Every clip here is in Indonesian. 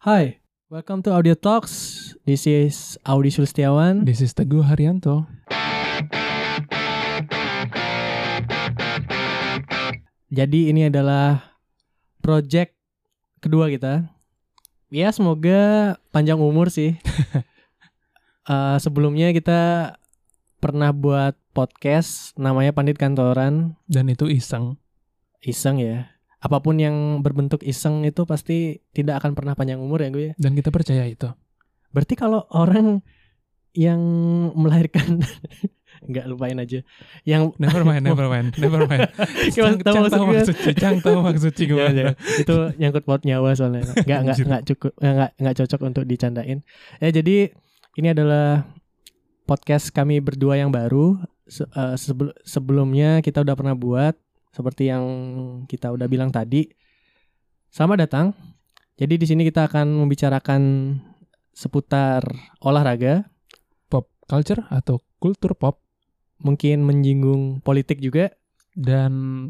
Hi, welcome to Audio Talks. This is Audi Sulistiawan. This is Teguh Haryanto. Jadi ini adalah project kedua kita. Ya semoga panjang umur sih. Eh, sebelumnya kita pernah buat podcast namanya Pandit Kantoran. Dan itu iseng. Iseng ya. Apa pun yang berbentuk iseng itu pasti tidak akan pernah panjang umur ya gue. ya. Dan kita percaya itu. Berarti kalau orang yang melahirkan nggak lupain aja. Yang Never mind, never mind, never mind. Cang- tahu Cang maksud tahu gue. maksud Cang tahu maksud Ci Ya, gimana. ya. itu nyangkut paut nyawa soalnya nggak nggak nggak cukup nggak nggak- nggak cocok untuk dicandain ya jadi ini adalah podcast kami berdua yang baru Se- eh, sebel- sebelumnya kita udah pernah buat seperti yang kita udah bilang tadi selamat datang jadi di sini kita akan membicarakan seputar olahraga Pop culture atau kultur pop mungkin menyinggung politik juga dan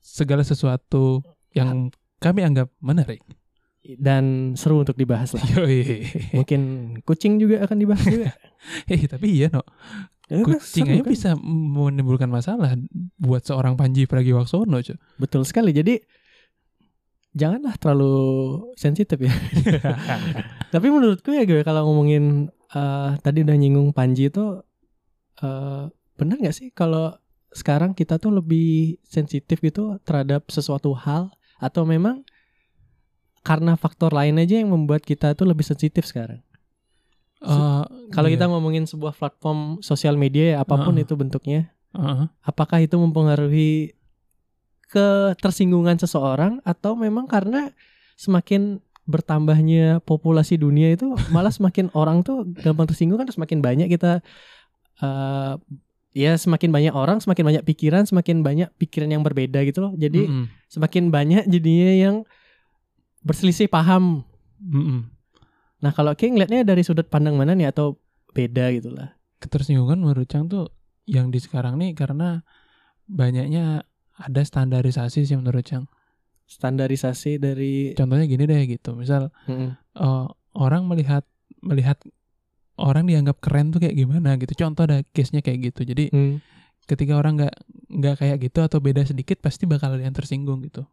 segala sesuatu yang kami anggap menarik. dan seru untuk dibahas lah Yoi. mungkin kucing juga akan dibahas juga Eh, tapi iya no. Ya, Kucing aja kan? bisa menimbulkan masalah buat seorang Panji Pragiwaksono, cuy. Betul sekali. Jadi janganlah terlalu sensitif ya. Tapi menurutku ya gue kalau ngomongin eh, tadi udah nyinggung Panji itu eh, benar nggak sih kalau sekarang kita tuh lebih sensitif gitu terhadap sesuatu hal atau memang karena faktor lain aja yang membuat kita tuh lebih sensitif sekarang. Eh, Kalau iya. kita ngomongin sebuah platform sosial media ya apa pun Heeh. itu bentuknya, Heeh. apakah itu mempengaruhi ketersinggungan seseorang atau memang karena semakin bertambahnya populasi dunia itu malah semakin orang tuh gampang tersinggung kan semakin banyak kita eh ya semakin banyak orang semakin banyak pikiran semakin banyak pikiran yang berbeda gitu loh jadi Mm-mm. semakin banyak jadinya yang berselisih paham Mm-mm. Nah kalau King ngeliatnya dari sudut pandang mana nih atau beda gitu lah ketersinggungan menurut Cang tuh yang di sekarang nih karena banyaknya ada standarisasi sih menurut Cang. standarisasi dari Contohnya gini deh gitu. Misal Mm-mm. eh, orang melihat melihat orang dianggap keren tuh kayak gimana gitu. Contoh ada case-nya kayak gitu. Jadi Hmm. ketika orang nggak nggak kayak gitu atau beda sedikit pasti bakal ada yang tersinggung gitu.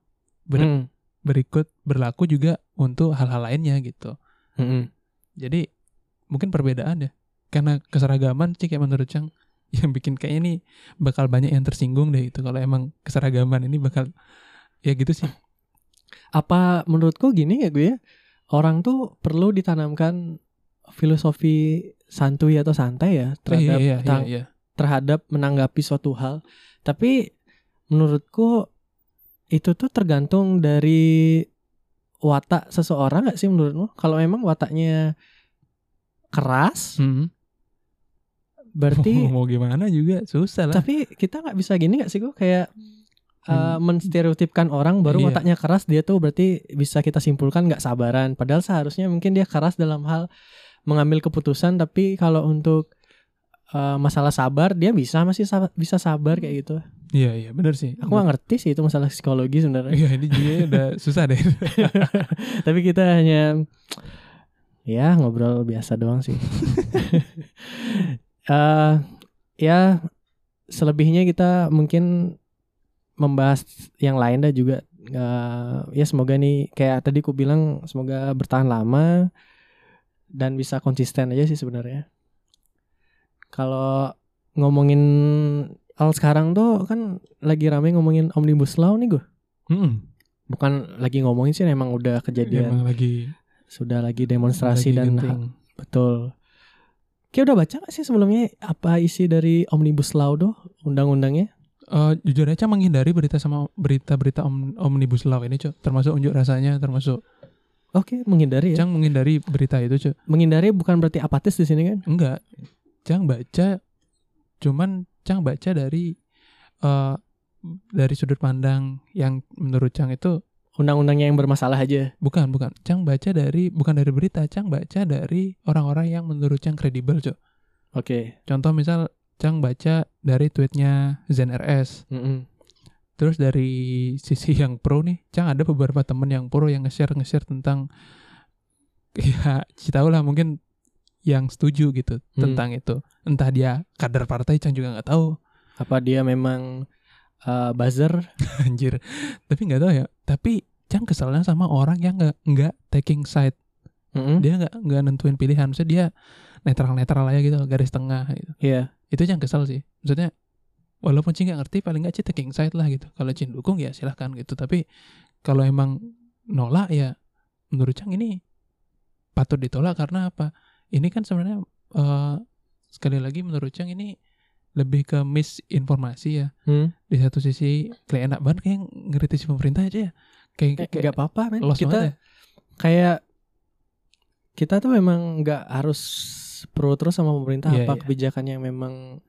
Ber- Hmm. Berikut berlaku juga untuk hal-hal lainnya gitu. Mm-mm. Jadi mungkin perbedaan ya. Karena keseragaman sih kayak menurut Cang yang bikin kayaknya nih bakal banyak yang tersinggung deh itu kalau emang keseragaman ini bakal ya gitu sih. apa menurutku gini ya gue ya orang tuh perlu ditanamkan filosofi santuy atau santai ya terhadap iya, iya, iya, iya. terhadap menanggapi suatu hal tapi menurutku itu tuh tergantung dari watak seseorang nggak sih menurutmu kalau memang wataknya keras Mhm. berarti mau gimana juga susah lah. tapi kita nggak bisa gini nggak sih kok kayak uh, Hmm. menstereotipkan orang baru Iya. wataknya keras dia tuh berarti bisa kita simpulkan nggak sabaran padahal seharusnya mungkin dia keras dalam hal mengambil keputusan tapi kalau untuk uh, masalah sabar dia bisa masih sa- bisa sabar kayak gitu Iya iya benar sih. aku nggak ngerti sih itu masalah psikologi sebenarnya Iya ini juga udah susah deh. tapi kita hanya ya ngobrol biasa doang sih Eh ya selebihnya kita mungkin membahas yang lain dah juga Eh, ya semoga nih kayak tadi ku bilang semoga bertahan lama dan bisa konsisten aja sih sebenarnya kalau ngomongin hal sekarang tuh kan lagi rame ngomongin omnibus law nih gue Mm-mm. bukan lagi ngomongin sih emang udah kejadian Emang lagi sudah lagi demonstrasi lagi dan genting. betul. Kayak udah baca gak sih sebelumnya apa isi dari omnibus law tuh undang-undangnya? Eh, jujur aja menghindari berita sama berita-berita om- omnibus law ini cok termasuk unjuk rasanya termasuk Oke, menghindari ya. Cang menghindari berita itu cok Menghindari bukan berarti apatis di sini kan? enggak Cang baca cuman Cang baca dari eh dari sudut pandang yang menurut Cang itu Undang-undangnya yang bermasalah aja. bukan bukan Cang baca dari bukan dari berita Cang baca dari orang-orang yang menurut Cang kredibel cok Oke. contoh misal Cang baca dari tweetnya Zen RS Mm-mm. Terus dari sisi yang pro nih, Cang ada beberapa temen yang pro yang nge-share nge-share tentang ya tahu lah mungkin yang setuju gitu Hmm. tentang itu. Entah dia kader partai Cang juga nggak tahu. Apa dia memang uh, buzzer? anjir. Tapi nggak tahu ya. Tapi Cang keselnya sama orang yang nggak nggak taking side. Mm-mm. dia nggak nggak nentuin pilihan. Maksudnya dia netral netral aja gitu garis tengah gitu. Iya. itu yang kesel sih. Maksudnya walaupun Cing nggak ngerti paling nggak Cing taking side lah gitu. Kalau Cing dukung ya silahkan gitu. Tapi kalau emang nolak ya menurut Cang ini patut ditolak karena apa ini kan sebenarnya eh, sekali lagi menurut Cang ini lebih ke misinformasi ya Hmm. di satu sisi kayak enak banget kayak ngkritisi pemerintah aja ya kayak, Eh, kayak nggak apa-apa men. Kita ya. kayak kita tuh memang nggak harus pro terus sama pemerintah Iya, apa iya. kebijakan yang memang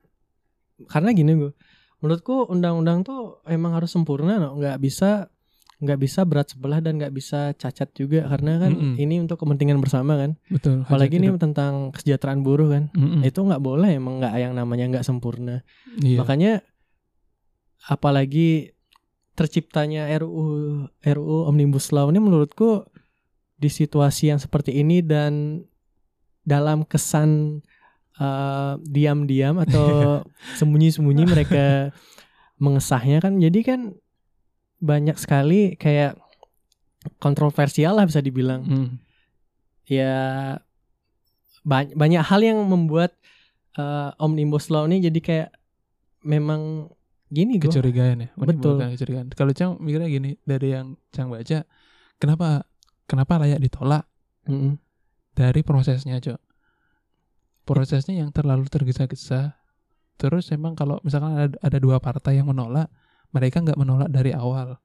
karena gini gue menurutku undang-undang tuh emang harus sempurna no nggak bisa nggak bisa berat sebelah dan nggak bisa cacat juga karena kan Mm-mm. ini untuk kepentingan bersama kan betul apalagi ini hidup. tentang kesejahteraan buruh kan Mm-mm. itu nggak boleh emang nggak yang namanya nggak sempurna Iya. makanya apalagi terciptanya RUU RUU Omnibus Law ini menurutku di situasi yang seperti ini dan dalam kesan eh, diam-diam atau sembunyi-sembunyi mereka mengesahnya kan jadi kan banyak sekali kayak kontroversial lah bisa dibilang. Mm. ya banyak banyak hal yang membuat eh, omnibus law ini jadi kayak memang gini gue kecurigaan ya? Betul. kecurigaan. Kalau Cang mikirnya gini dari yang Cang baca kenapa kenapa layak ditolak? Mm-mm. dari prosesnya cok. Prosesnya yang terlalu tergesa-gesa. Terus emang kalau misalkan ada, ada dua partai yang menolak mereka nggak menolak dari awal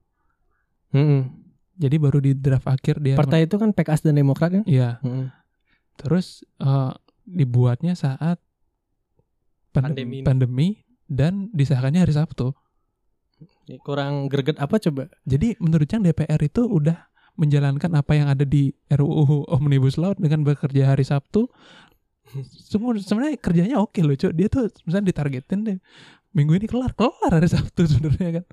Mm-mm. jadi baru di draft akhir dia partai itu kan PKS dan Demokrat kan iya Mm-mm. terus eh, dibuatnya saat pandem- Pandemi pandemi dan disahkannya hari Sabtu kurang greget apa coba Jadi menurut Cang DPR itu udah menjalankan apa yang ada di RUU Omnibus Law dengan bekerja hari Sabtu. Semua sebenarnya kerjanya oke loh, Cuk. Dia tuh misalnya ditargetin deh. Minggu ini kelar, kelar hari Sabtu sebenarnya kan.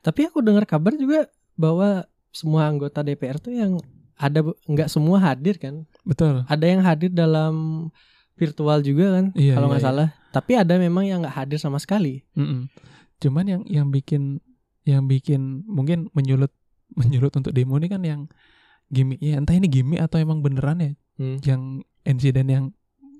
tapi aku dengar kabar juga bahwa semua anggota DPR tuh yang ada nggak semua hadir kan Betul. ada yang hadir dalam virtual juga kan Iya, kalau iya, nggak iya. salah tapi ada memang yang nggak hadir sama sekali Mm-mm. Cuman yang yang bikin yang bikin mungkin menyulut menyulut untuk demo ini kan yang gimmicknya entah ini gimmick atau emang beneran ya Hmm. yang insiden yang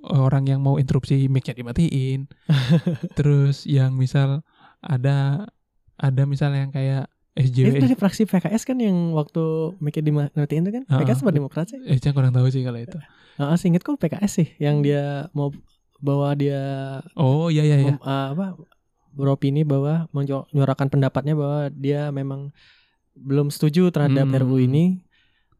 orang yang mau interupsi mic-nya dimatiin. Terus yang misal ada ada misal yang kayak itu SJW dari fraksi PKS kan yang waktu mikir dimatiin itu kan Ah, PKS apa Demokrat sih eh kurang tahu sih kalau itu. Heeh, seingetku PKS sih yang dia mau bahwa dia Oh iya iya iya. mem- ah, apa beropini bahwa menyuarakan pendapatnya bahwa dia memang belum setuju terhadap Hmm. RUU ini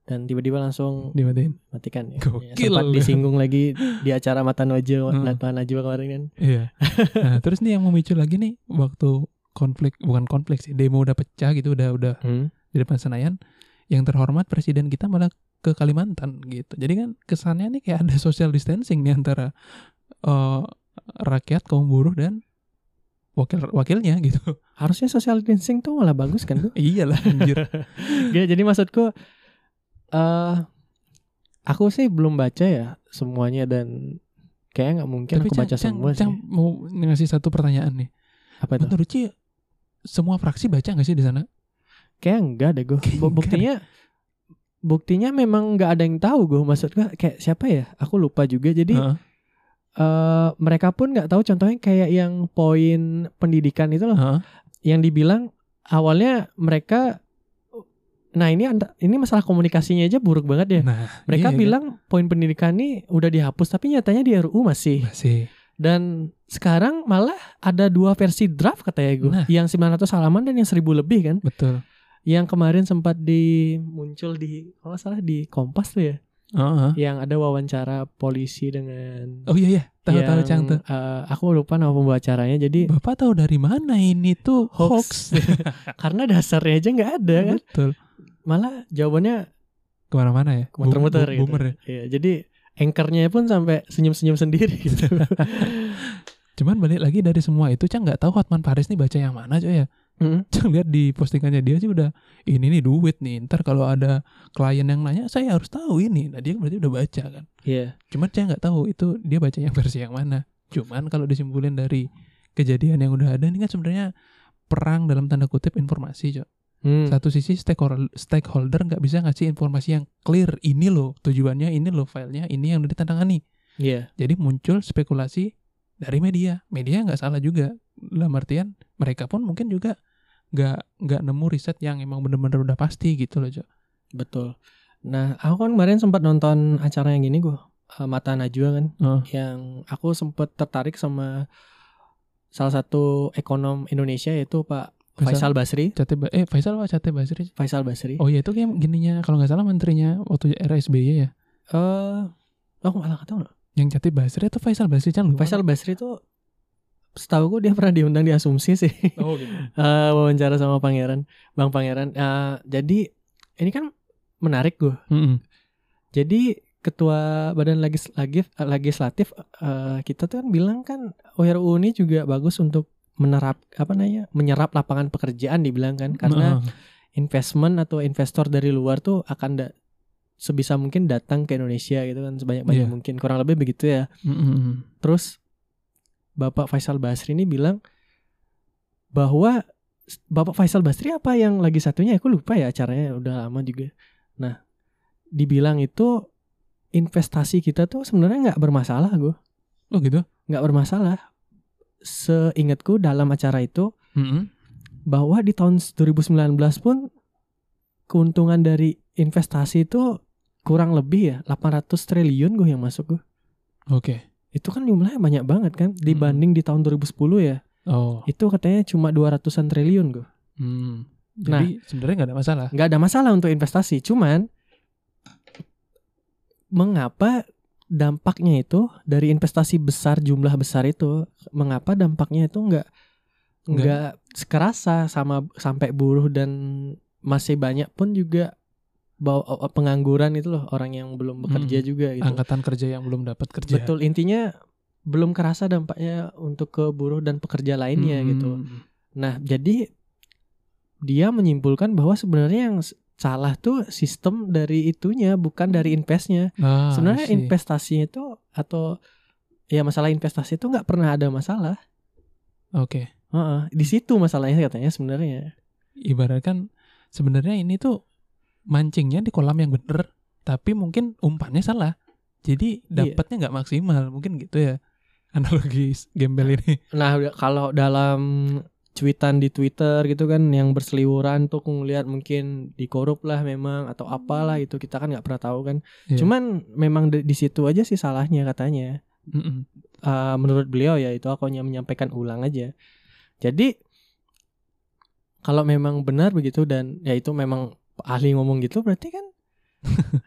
dan tiba-tiba langsung Dimatiin. matikan ya. Gokil. Ya, sempat disinggung lagi di acara Mata Najwa Hmm. Mata Najwa kemarin kan. Iya. Nah, terus nih yang memicu lagi nih waktu konflik bukan konflik sih, demo udah pecah gitu, udah udah di depan Senayan. Yang terhormat presiden kita malah ke Kalimantan gitu. Jadi kan kesannya nih kayak ada social distancing nih antara eh, rakyat kaum buruh dan wakil wakilnya gitu. Harusnya social distancing tuh malah bagus kan tuh. Iyalah anjir. Gak, jadi maksudku eh aku sih belum baca ya semuanya dan kayak nggak mungkin Tapi aku baca Cang, semua Cang sih. mau ngasih satu pertanyaan nih. Apa itu? Menurut Ci, semua fraksi baca nggak sih di sana? Kayak enggak deh gue. Kayak enggak Buktinya buktinya memang nggak ada yang tahu gue maksud gue kayak siapa ya? Aku lupa juga. Jadi Heeh. eh mereka pun nggak tahu contohnya kayak yang poin pendidikan itu loh Heeh. yang dibilang awalnya mereka nah ini anda- ini masalah komunikasinya aja buruk banget ya. Nah, Mereka iya bilang poin pendidikan ini udah dihapus tapi nyatanya di RUU masih. masih. Dan sekarang malah ada dua versi draft katanya gue. Nah. Yang 900 halaman dan yang 1000 lebih kan. Betul. Yang kemarin sempat di muncul di kalau nggak salah di Kompas tuh ya. Heeh. Yang ada wawancara polisi dengan Oh iya iya, tahu tahu yang, Cang tuh. eh, aku lupa nama pembawa acaranya. Jadi Bapak tahu dari mana ini tuh Hoax. hoax? karena dasarnya aja nggak ada kan. Betul. Malah jawabannya Ke mana-mana ya? Muter-muter gitu. Boomer ya. Iya, jadi anchornya pun sampai senyum-senyum sendiri gitu. Cuman balik lagi dari semua itu Cang nggak tahu Hotman Paris nih baca yang mana coy ya. Mm. Cang lihat di postingannya dia sih udah ini nih duit nih. Ntar kalau ada klien yang nanya saya harus tahu ini. Nah dia berarti udah baca kan. Iya. Cuman saya nggak tahu itu dia baca yang versi yang mana. Cuman kalau disimpulin dari kejadian yang udah ada ini kan sebenarnya perang dalam tanda kutip informasi, Cok. Hmm. Satu sisi stakeholder stakeholder nggak bisa ngasih informasi yang clear. Ini loh tujuannya, ini loh filenya, ini yang udah ditandatangani. Iya. Jadi muncul spekulasi dari media. Media nggak salah juga. Dalam artian mereka pun mungkin juga nggak nggak nemu riset yang emang bener-bener udah pasti gitu loh, Cok. Betul. Nah, aku kan kemarin sempat nonton acara yang gini gue, Mata Najwa kan, Oh. yang aku sempat tertarik sama salah satu ekonom Indonesia yaitu Pak Faisal Basri. Cate Ba- eh Faisal apa Cate Basri? Faisal Basri. Oh iya itu kayak gininya kalau nggak salah menterinya waktu era SBY ya. Eh, aku malah nggak tahu no. Yang Cate Basri atau Faisal Basri kan lupa. Faisal Basri itu setahu gue dia pernah diundang di Asumsi sih. Oh gitu. Eh, wawancara sama Pangeran, Bang Pangeran. Eh, jadi ini kan menarik gue. Mm-mm. Jadi ketua badan legis, legis- legislatif eh, kita tuh kan bilang kan URU ini juga bagus untuk menerap apa namanya menyerap lapangan pekerjaan dibilang kan karena Nah, investment atau investor dari luar tuh akan da- sebisa mungkin datang ke Indonesia gitu kan sebanyak banyak Iya. mungkin kurang lebih begitu ya. mm-mm. Terus Bapak Faisal Basri ini bilang bahwa Bapak Faisal Basri apa yang lagi satunya aku lupa ya acaranya udah lama juga. Nah, dibilang itu investasi kita tuh sebenarnya nggak bermasalah gue, Oh gitu. nggak bermasalah. Seingatku dalam acara itu Mm-mm. bahwa di tahun 2019 pun keuntungan dari investasi itu kurang lebih ya 800 triliun gue yang masuk gue. Oke. Itu kan jumlahnya banyak banget kan dibanding di tahun 2010 ya. Oh. Itu katanya cuma 200-an triliun gue. Hmm. Nah. Jadi sebenarnya nggak ada masalah. nggak ada masalah untuk investasi cuman mengapa dampaknya itu dari investasi besar jumlah besar itu mengapa dampaknya itu nggak Nggak. sekerasa sama sampai buruh dan masih banyak pun juga bawa pengangguran itu loh orang yang belum bekerja Hmm. juga gitu Angkatan kerja yang belum dapat kerja. betul intinya belum kerasa dampaknya untuk ke buruh dan pekerja lainnya Hmm. gitu Nah, jadi dia menyimpulkan bahwa sebenarnya yang salah tuh sistem dari itunya, bukan dari investnya. Ah, sebenarnya investasinya itu atau ya masalah investasi itu nggak pernah ada masalah. Oke. Heeh, di situ masalahnya katanya sebenarnya. Ibaratkan sebenarnya ini tuh mancingnya di kolam yang bener, tapi mungkin umpannya salah. Jadi Iya. dapatnya nggak maksimal, mungkin gitu ya. Analogi gembel ini. Nah, kalau dalam cuitan di Twitter gitu kan yang berseliweran tuh ngelihat mungkin dikorup lah memang atau apalah itu kita kan nggak pernah tahu kan. Iya. Cuman memang di, di situ aja sih salahnya katanya. Uh, menurut beliau ya itu aku hanya menyampaikan ulang aja. Jadi kalau memang benar begitu dan ya itu memang ahli ngomong gitu berarti kan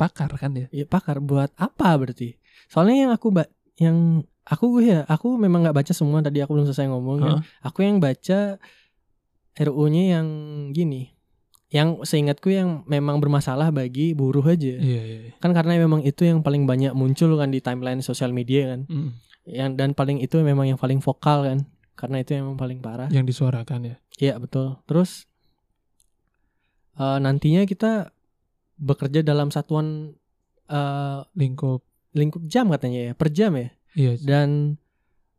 Pakar kan ya. ya pakar buat apa berarti? Soalnya yang aku yang aku ya aku memang nggak baca semua tadi aku belum selesai ngomong kan. Heeh. Aku yang baca RU-nya yang gini. Yang seingatku yang memang bermasalah bagi buruh aja. Iya, iya. iya. Kan karena memang itu yang paling banyak muncul kan di timeline sosial media kan. Mm. yang dan paling itu memang yang paling vokal kan karena itu memang paling parah Yang disuarakan ya. iya betul terus eh, nantinya kita bekerja dalam satuan eh, Lingkup. lingkup jam katanya ya per jam ya Iya. dan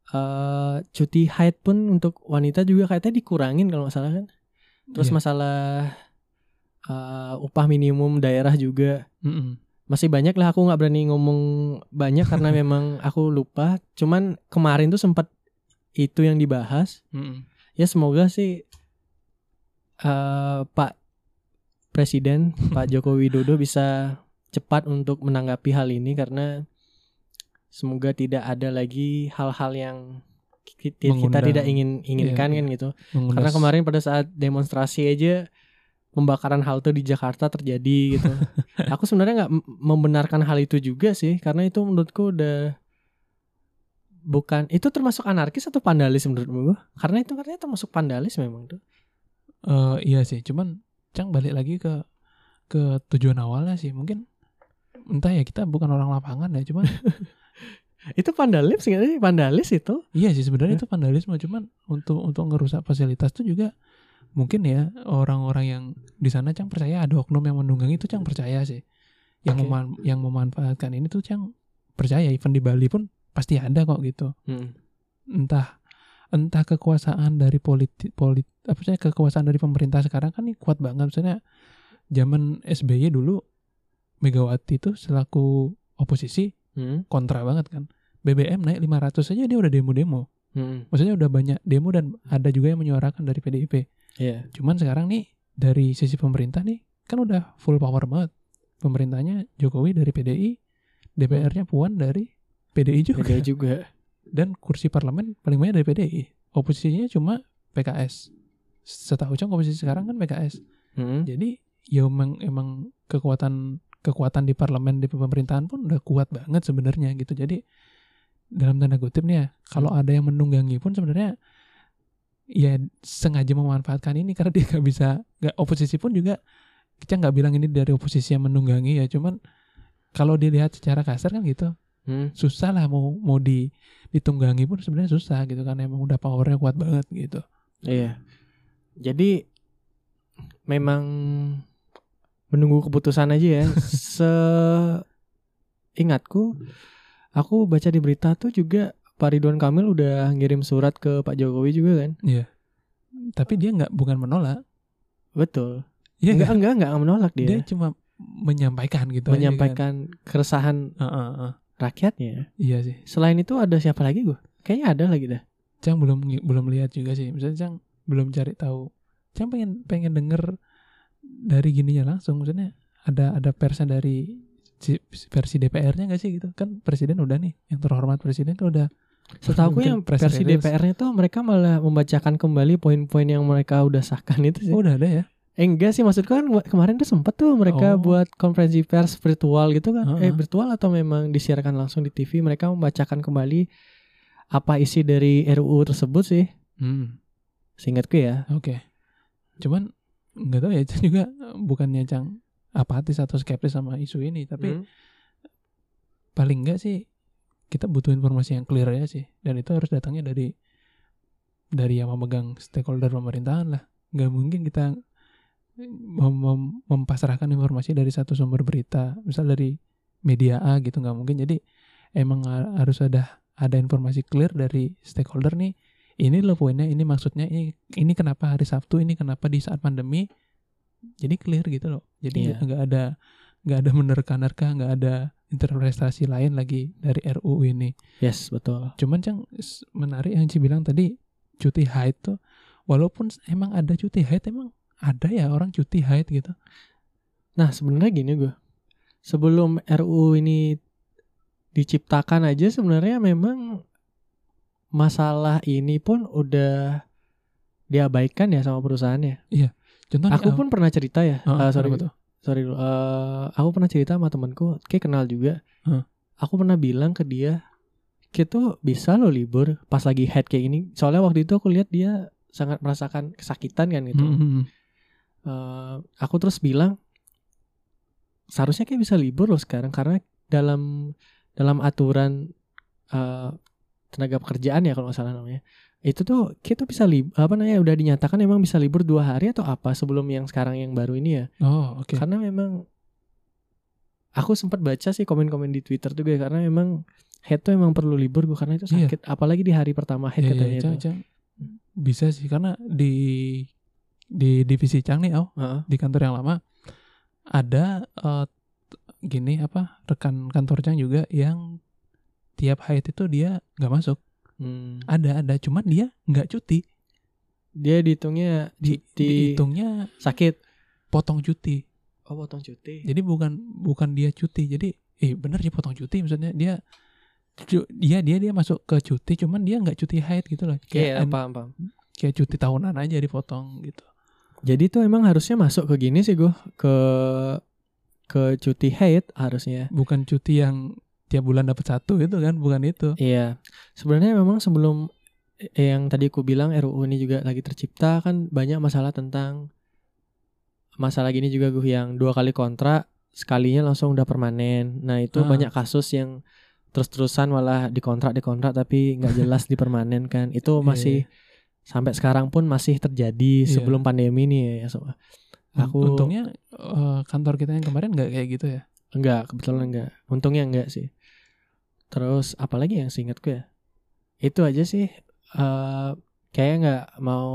eh, cuti haid pun untuk wanita juga kayaknya dikurangin kalau nggak salah kan terus Iya. masalah eh, upah minimum daerah juga Mm-mm. masih banyak lah aku nggak berani ngomong banyak karena memang aku lupa cuman kemarin tuh sempat itu yang dibahas Mm-mm. ya semoga sih eh, Pak Presiden Pak Joko Widodo bisa cepat untuk menanggapi hal ini karena semoga tidak ada lagi hal-hal yang ki- kita Mengundang. tidak ingin inginkan Iya, kan gitu Mengulas- karena kemarin pada saat demonstrasi aja pembakaran halte di Jakarta terjadi gitu. Aku sebenarnya nggak membenarkan hal itu juga sih, karena itu menurutku udah bukan itu termasuk anarkis atau vandalis menurutmu? Karena itu katanya termasuk vandalis memang tuh. Eh, iya sih, cuman Cang balik lagi ke ke tujuan awalnya sih. Mungkin entah ya kita bukan orang lapangan ya, cuman itu vandalis nggak sih? Vandalis itu? Iya sih sebenarnya Ya. itu vandalisme cuman untuk untuk ngerusak fasilitas tuh juga mungkin ya orang-orang yang di sana cang percaya ada oknum yang menunggangi itu cang percaya sih. Yang Oke. meman- yang memanfaatkan ini tuh cang percaya even di Bali pun pasti ada kok gitu. Hmm. Entah entah kekuasaan dari politik polit apa sih kekuasaan dari pemerintah sekarang kan ini kuat banget misalnya zaman SBY dulu Megawati itu selaku oposisi Hmm. kontra banget kan. BBM naik 500 aja dia udah demo-demo. Hmm. Maksudnya udah banyak demo dan ada juga yang menyuarakan dari PDIP. Iya. Cuman sekarang nih dari sisi pemerintah nih kan udah full power banget. Pemerintahnya Jokowi dari PDI, DPR-nya Puan dari PDI juga. Beda juga. Dan kursi parlemen paling banyak dari PDI. Oposisinya cuma PKS. Setahu Cang oposisi sekarang kan PKS. Hmm. Jadi ya emang emang kekuatan kekuatan di parlemen di pemerintahan pun udah kuat banget sebenarnya gitu. Jadi dalam tanda kutip nih ya, kalau ada yang menunggangi pun sebenarnya ya sengaja memanfaatkan ini karena dia nggak bisa nggak oposisi pun juga kita nggak bilang ini dari oposisi yang menunggangi ya cuman kalau dilihat secara kasar kan gitu Hmm. susah lah mau mau di ditunggangi pun sebenarnya susah gitu kan emang udah powernya kuat banget gitu Iya. Jadi memang menunggu keputusan aja ya. Se ingatku aku baca di berita tuh juga Pak Ridwan Kamil udah ngirim surat ke Pak Jokowi juga kan? tapi dia nggak bukan menolak Betul. Iya enggak nggak? enggak enggak menolak dia dia. cuma menyampaikan gitu aja kan. menyampaikan keresahan Heeh, heeh. rakyatnya. iya sih Selain itu ada siapa lagi gua? Kayaknya ada lagi dah. Cang belum belum lihat juga sih misalnya Cang belum cari tahu Cang pengen pengen denger dari gininya langsung maksudnya ada ada persnya dari si- versi DPR-nya nggak sih gitu kan presiden udah nih yang terhormat presiden kan udah Setahu Mungkin yang versi. DPR-nya tuh mereka malah membacakan kembali poin-poin yang mereka udah sahkan itu sih. oh, udah ada ya Eh enggak sih maksudku kan kemarin tuh sempet tuh mereka Oh. buat konferensi pers virtual gitu kan. Eh Heeh. virtual atau memang disiarkan langsung di TV mereka membacakan kembali apa isi dari RUU tersebut sih. hmm. Seingatku ya. Oke. Cuman nggak tahu ya Cang juga bukannya Cang apatis atau skeptis sama isu ini, tapi Hmm. paling enggak sih kita butuh informasi yang clear ya sih. Dan itu harus datangnya dari dari yang memegang stakeholder pemerintahan lah. Nggak mungkin kita mem- mem- mempasrahkan informasi dari satu sumber berita, misal dari media A gitu nggak mungkin. Jadi emang ha- harus ada ada informasi clear dari stakeholder nih. Ini loh poinnya, ini maksudnya ini ini kenapa hari Sabtu, ini kenapa di saat pandemi. Jadi clear gitu loh. Jadi Iya. nggak ada nggak ada menerka-nerka, nggak ada interpretasi lain lagi dari RUU ini. Yes, betul. Cuman yang s- menarik yang Ci bilang tadi cuti haid tuh walaupun emang ada cuti haid emang ada ya orang cuti haid gitu. Nah, sebenarnya gini gue. Sebelum RUU ini diciptakan aja sebenarnya memang masalah ini pun udah diabaikan ya sama perusahaannya. Contohnya Aku pun pernah cerita ya. Oh, eh, sorry, tuh? sorry dulu. Eh, aku pernah cerita sama temanku, kayak kenal juga. Hah. Aku pernah bilang ke dia, kita bisa loh libur pas lagi head kayak gini. Soalnya waktu itu aku lihat dia sangat merasakan kesakitan kan gitu. Hmm, hmm. Eh, aku terus bilang, seharusnya kayak bisa libur loh sekarang karena dalam dalam aturan eh, tenaga pekerjaan ya kalau nggak salah namanya. Itu tuh kita bisa libur apa namanya udah dinyatakan emang bisa libur dua hari atau apa sebelum yang sekarang yang baru ini ya. Oh, oke. Karena memang aku sempat baca sih komen-komen di Twitter juga karena memang head tuh emang perlu libur gue karena itu Iya. sakit apalagi di hari pertama head Iya, katanya iya, itu. Bisa sih karena di di divisi Cang nih, oh, Heeh. di kantor yang lama ada t- gini apa rekan kantor Cang juga yang tiap haid itu dia nggak masuk. Hmm. Ada ada, cuman dia nggak cuti. Dia dihitungnya Di, cuti dihitungnya sakit. potong cuti. Oh potong cuti. Jadi bukan bukan dia cuti. Jadi eh bener sih potong cuti maksudnya dia cu- dia dia dia masuk ke cuti cuman dia nggak cuti haid gitu loh. Iya, Kayak paham, paham. kayak cuti tahunan aja dipotong gitu. Jadi tuh emang harusnya masuk ke gini sih gue ke ke cuti haid harusnya. Bukan cuti yang tiap bulan dapat satu itu kan, bukan itu. Iya. Sebenarnya memang sebelum eh, yang tadi aku bilang RUU ini juga lagi tercipta kan banyak masalah tentang masalah gini juga gue yang dua kali kontrak sekalinya langsung udah permanen. Nah, itu Ah. banyak kasus yang terus-terusan malah dikontrak dikontrak tapi nggak jelas dipermanenkan itu Iya, masih iya. sampai sekarang pun masih terjadi Iya. sebelum pandemi nih ya aku untungnya eh, kantor kita yang kemarin nggak kayak gitu ya. Enggak kebetulan enggak. Untungnya enggak sih. Terus apalagi yang seingatku ya? Itu aja sih eh kayak nggak mau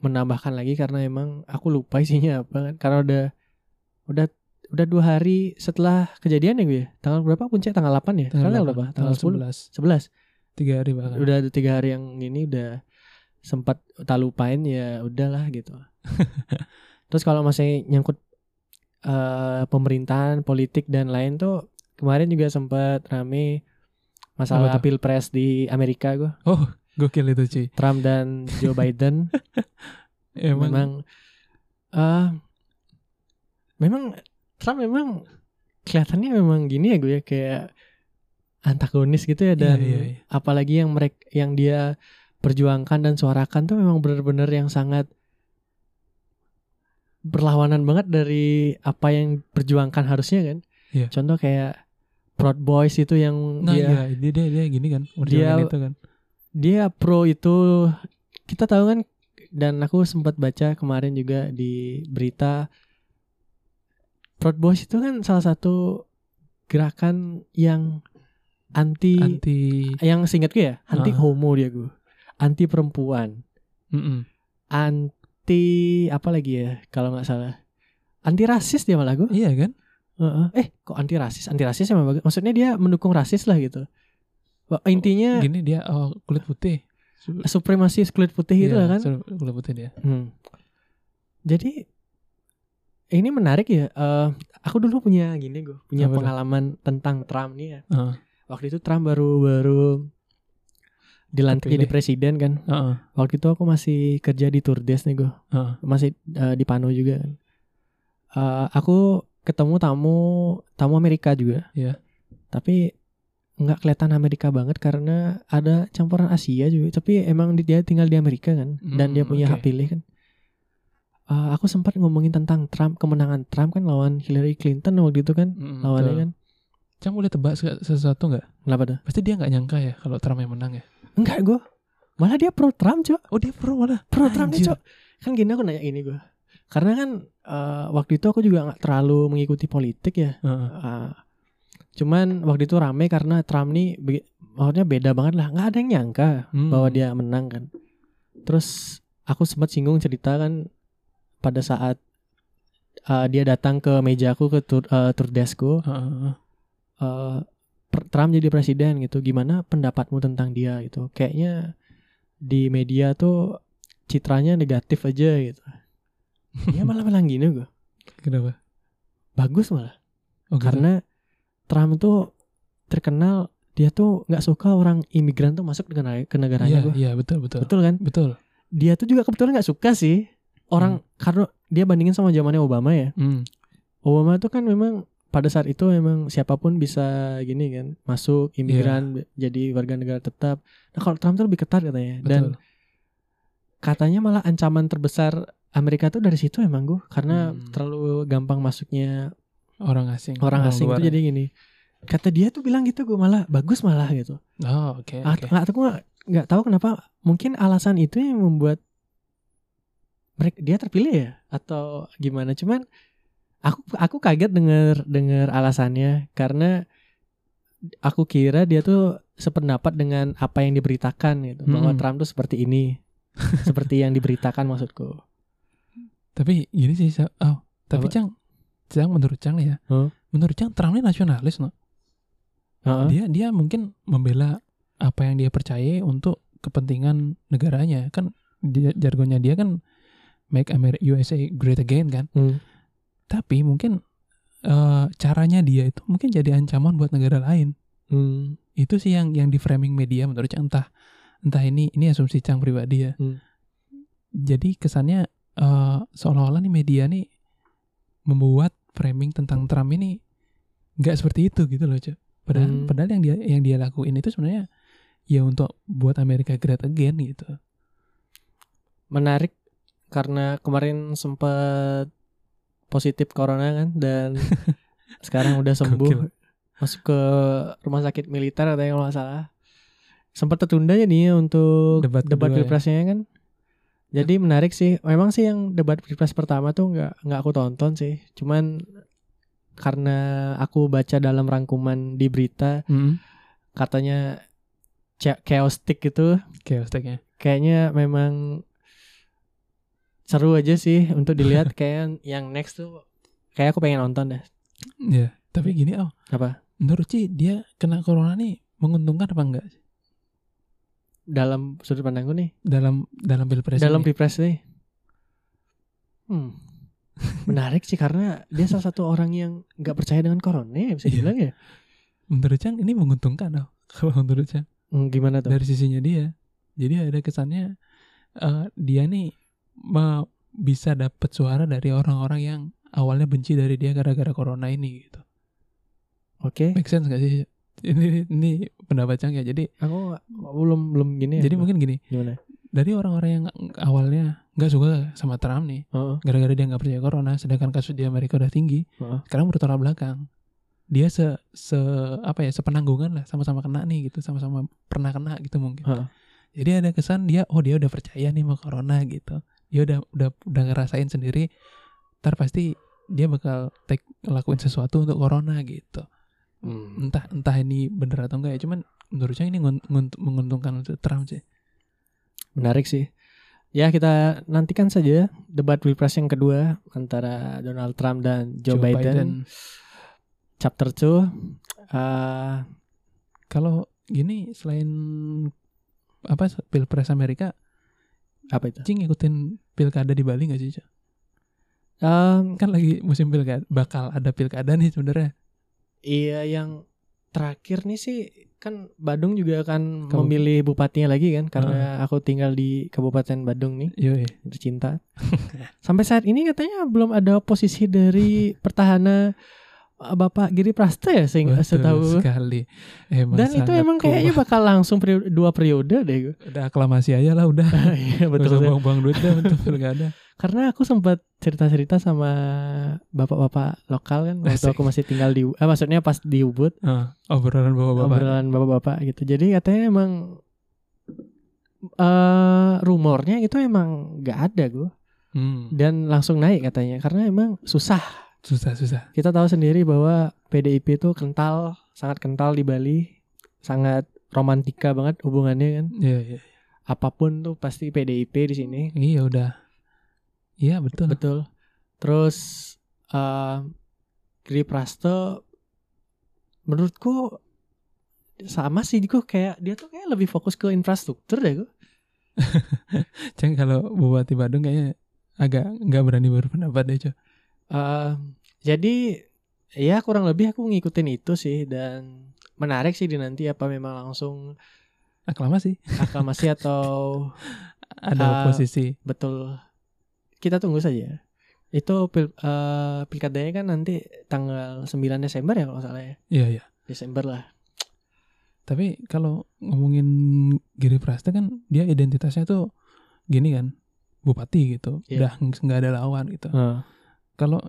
menambahkan lagi karena emang aku lupa isinya apa kan. Karena udah udah udah dua hari setelah kejadian ya gue ya? tanggal berapa? Puncak tanggal 8 ya? Tanggal, delapan, berapa tanggal 10 11. 11 Tiga hari bahkan. udah ada tiga hari yang ini udah sempat tak lupain ya udahlah gitu. Terus kalau masih nyangkut eh pemerintahan politik dan lain tuh kemarin juga sempat rame masalah pilpres di Amerika gue Oh, gokil itu cuy. Trump dan Joe Biden Emang, memang eh memang Trump memang kelihatannya memang gini ya gue ya kayak antagonis gitu ya dan iya, iya. apalagi yang mereka yang dia perjuangkan dan suarakan tuh memang benar-benar yang sangat berlawanan banget dari apa yang perjuangkan harusnya kan. Iya. Contoh kayak Proud Boys itu yang Nah, dia iya, dia, dia dia gini kan. Dia itu kan. dia pro itu kita tahu kan dan aku sempat baca kemarin juga di berita Proud Boys itu kan salah satu gerakan yang anti, Anti yang seingatku ya anti Ah. homo dia gue anti perempuan Mm-mm. Anti apa lagi ya kalau nggak salah anti rasis dia malah gue Iya kan? Heeh. eh kok anti rasis anti rasis emang bagus maksudnya dia mendukung rasis lah gitu intinya Gini dia oh, kulit putih. Su- supremasi kulit putih gitu iya, lah kan Kulit putih dia. Hmm. Jadi ini menarik ya. Eh, aku dulu punya gini gue punya Apa pengalaman tentang Trump nih ya. Heeh. Waktu itu Trump baru-baru dilantik jadi presiden kan. Heeh. Waktu itu aku masih kerja di Tourdes nih gue. Heeh. Masih eh, di Pano juga kan. Eh, aku ketemu tamu tamu Amerika juga. Iya. Tapi nggak kelihatan Amerika banget karena ada campuran Asia juga. Tapi emang di- dia tinggal di Amerika kan dan dia Hmm, punya oke. hak pilih kan. Eh, aku sempat ngomongin tentang Trump kemenangan Trump kan lawan Hillary Clinton waktu itu kan Mm-mm, lawannya betul. kan. Cang boleh tebak se- sesuatu nggak? Kenapa tuh? Pasti dia nggak nyangka ya kalau Trump yang menang ya. Enggak gue. Malah dia pro Trump cok. Oh dia pro malah. Pro Trump nih Anjir. cok. Kan gini aku nanya ini gue. Karena kan eh, waktu itu aku juga nggak terlalu mengikuti politik ya. Heeh. Ah, cuman waktu itu rame karena Trump nih be- maksudnya beda banget lah nggak ada yang nyangka Hmm. bahwa dia menang kan terus aku sempat singgung cerita kan pada saat ah, dia datang ke mejaku ke tur, eh, tour deskku Heeh. eh, per- Trump jadi presiden gitu gimana pendapatmu tentang dia gitu kayaknya di media tuh citranya negatif aja gitu dia malah bilang gini gue Kenapa? bagus malah Oh, gitu. karena Trump itu terkenal dia tuh nggak suka orang imigran tuh masuk ke negara ke negaranya Iya, gua. iya betul betul. betul kan Betul. dia tuh juga kebetulan nggak suka sih orang karena dia bandingin sama zamannya Obama ya Hmm. Obama tuh kan memang pada saat itu memang siapa pun bisa gini kan masuk imigran jadi warga negara tetap nah kalau Trump tuh lebih ketat katanya dan Betul. katanya malah ancaman terbesar Amerika tuh dari situ emang gue karena Hmm. terlalu gampang masuknya orang asing. orang asing luar itu jadi gini kata dia tuh bilang gitu gue malah bagus malah gitu Oh oke. Nggak aku nggak nggak tahu kenapa mungkin alasan itu yang membuat mereka dia terpilih ya atau gimana cuman aku aku kaget dengar dengar alasannya karena aku kira dia tuh sependapat dengan apa yang diberitakan gitu bahwa Hmm. Trump tuh seperti ini seperti yang diberitakan maksudku Tapi gini sih, oh, tapi Apa? Cang, Cang menurut Cang ya, Huh? menurut Cang Trump ini nasionalis, no? Heeh. Dia dia mungkin membela apa yang dia percaya untuk kepentingan negaranya, kan dia, jargonnya dia kan make America USA great again kan. Hmm. Tapi mungkin eh, caranya dia itu mungkin jadi ancaman buat negara lain. Hmm. Itu sih yang yang di framing media menurut Cang entah entah ini ini asumsi Cang pribadi ya. Hmm. Jadi kesannya eh, seolah-olah nih media nih membuat framing tentang Trump ini nggak seperti itu gitu loh, Cak. Padahal Hmm. padahal yang dia yang dia lakuin itu sebenarnya ya untuk buat Amerika great again gitu. menarik karena kemarin sempat positif corona kan dan sekarang udah sembuh. Gokil. masuk ke rumah sakit militer atau yang nggak salah sempat tertunda jadi untuk Debat debat, ya. pilpresnya kan jadi menarik sih memang sih yang debat pilpres pertama tuh nggak nggak aku tonton sih cuman karena aku baca dalam rangkuman di berita Hmm. katanya cha- chaotic gitu Chaos tag-nya. kayaknya memang seru aja sih untuk dilihat kayak yang next tuh kayak aku pengen nonton deh. Ya, tapi gini oh, apa? Menurut Ci dia kena corona nih menguntungkan apa enggak? Sih? dalam sudut pandangku nih. Dalam dalam pilpres dalam pilpres nih. Hmm. Menarik sih karena dia salah satu orang yang nggak percaya dengan corona ya bisa Iya. dibilang ya. Menurut Cang ini menguntungkan oh. Kalau menurut Cang Hmm, gimana tuh? Dari sisinya dia. Jadi ada kesannya eh, dia nih bisa dapat suara dari orang-orang yang awalnya benci dari dia gara-gara corona ini gitu. oke Make sense gak sih? Ini ini pendapat Cang ya. Jadi aku belum belum gini ya jadi mungkin gini, gimana dari orang-orang yang awalnya nggak suka sama Trump nih, Heeh, gara-gara dia nggak percaya corona, sedangkan kasus di Amerika udah tinggi, heeh. sekarang bertolak belakang. Dia se se apa ya sepenanggungan lah, sama-sama kena nih gitu, sama-sama pernah kena gitu mungkin. Heeh. Jadi ada kesan dia, oh dia udah percaya nih sama corona gitu. Dia udah udah udah ngerasain sendiri. Ntar pasti dia bakal take ngelakuin sesuatu untuk corona gitu. Hmm. Entah entah ini bener atau enggak ya, cuman menurut saya ini ngun- ngun- menguntungkan untuk Trump sih. menarik sih ya kita nantikan saja debat pilpres yang kedua antara Donald Trump dan Joe, Biden. chapter 2 eh Kalau gini selain apa pilpres Amerika, apa itu Cing ngikutin pilkada di Bali gak sih? Cak? Em, Kan lagi musim pilkada, bakal ada pilkada nih sebenarnya. iya yang terakhir nih sih kan Badung juga akan Kamu- memilih bupatinya lagi kan karena aku tinggal di Kabupaten Badung nih Yoi. tercinta sampai saat ini katanya belum ada posisi dari pertahanan Bapak Giri Prasta ya sehingga Betul setahu sekali. Emang dan itu emang kayaknya kuat. bakal langsung periode, dua periode deh udah aklamasi aja lah udah. Iya Betul. betul. betul. buang-buang duit dah untuk pilkada. Karena aku sempat cerita-cerita sama bapak-bapak lokal kan waktu Asik. aku masih tinggal di eh, maksudnya pas di Ubud Ah, obrolan bapak-bapak. obrolan bapak-bapak gitu. Jadi katanya emang eh rumornya itu emang nggak ada gue Hmm, dan langsung naik katanya karena emang susah. Susah susah. Kita tahu sendiri bahwa PDIP itu kental, sangat kental di Bali, sangat romantika banget hubungannya kan. Iya iya. Apa pun tuh pasti PDIP di sini. Iya udah. Iya betul. Betul. Terus eh Giri Prasto menurutku sama sih kok kayak dia tuh kayak lebih fokus ke infrastruktur deh gue. Ceng kalau Bupati Badung kayaknya agak nggak berani berpendapat deh, Cok. Eh, jadi ya kurang lebih aku ngikutin itu sih dan menarik sih di nanti apa memang langsung Aklamasi. aklamasi atau Ada Ah, oposisi. betul kita tunggu saja. Itu pil, eh, pilkadanya kan nanti tanggal 9 Desember ya kalau salah ya. Iya iya. Desember lah. Tapi kalau ngomongin Giri Prasta kan dia identitasnya tuh gini kan, bupati gitu. Iya. Udah nggak ada lawan gitu. Heeh. Kalau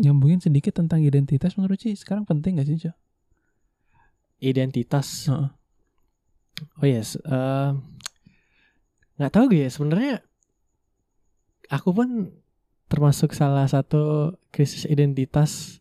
nyambungin sedikit tentang identitas menurut sih sekarang penting gak sih, Cok? identitas. Heeh. Oh yes, eh, nggak tahu gue ya sebenarnya. Aku pun termasuk salah satu krisis identitas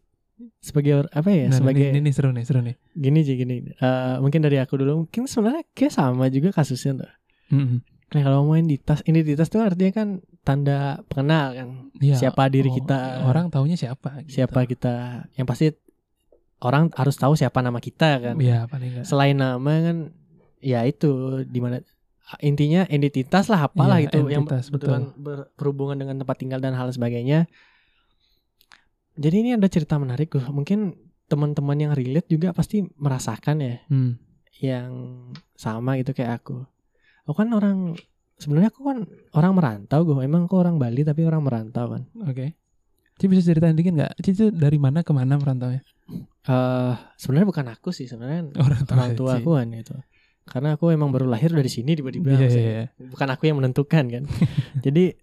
sebagai apa ya Nah, sebagai ini, ini seru nih, seru nih. gini sih gini. Eh, mungkin dari aku dulu mungkin sebenarnya kayak sama juga kasusnya tuh. Mm-mm. Nah, kalau mau identitas, identitas itu artinya kan tanda pengenal kan. Iya, Siapa diri oh, kita. Orang taunya siapa? gitu. Siapa kita? Yang pasti orang harus tahu siapa nama kita kan. Paling enggak. Selain nama kan ya itu di mana intinya identitas lah apalah Iya, gitu yang ber- berhubungan dengan tempat tinggal dan hal sebagainya. Jadi ini ada cerita menarik gue. Mungkin teman-teman yang relate juga pasti merasakan ya Hmm. yang sama gitu kayak aku. Aku kan orang sebenarnya aku kan orang merantau gue. Emang aku orang Bali tapi orang merantau kan. Oke. Ci bisa ceritain dikit nggak? Ci itu dari mana ke mana merantaunya? Eh sebenarnya bukan aku sih sebenarnya Orang tua. orang tua aku kan itu. Karena aku emang baru lahir dari sini tiba-tiba langsung. iya, iya. bukan aku yang menentukan kan. Jadi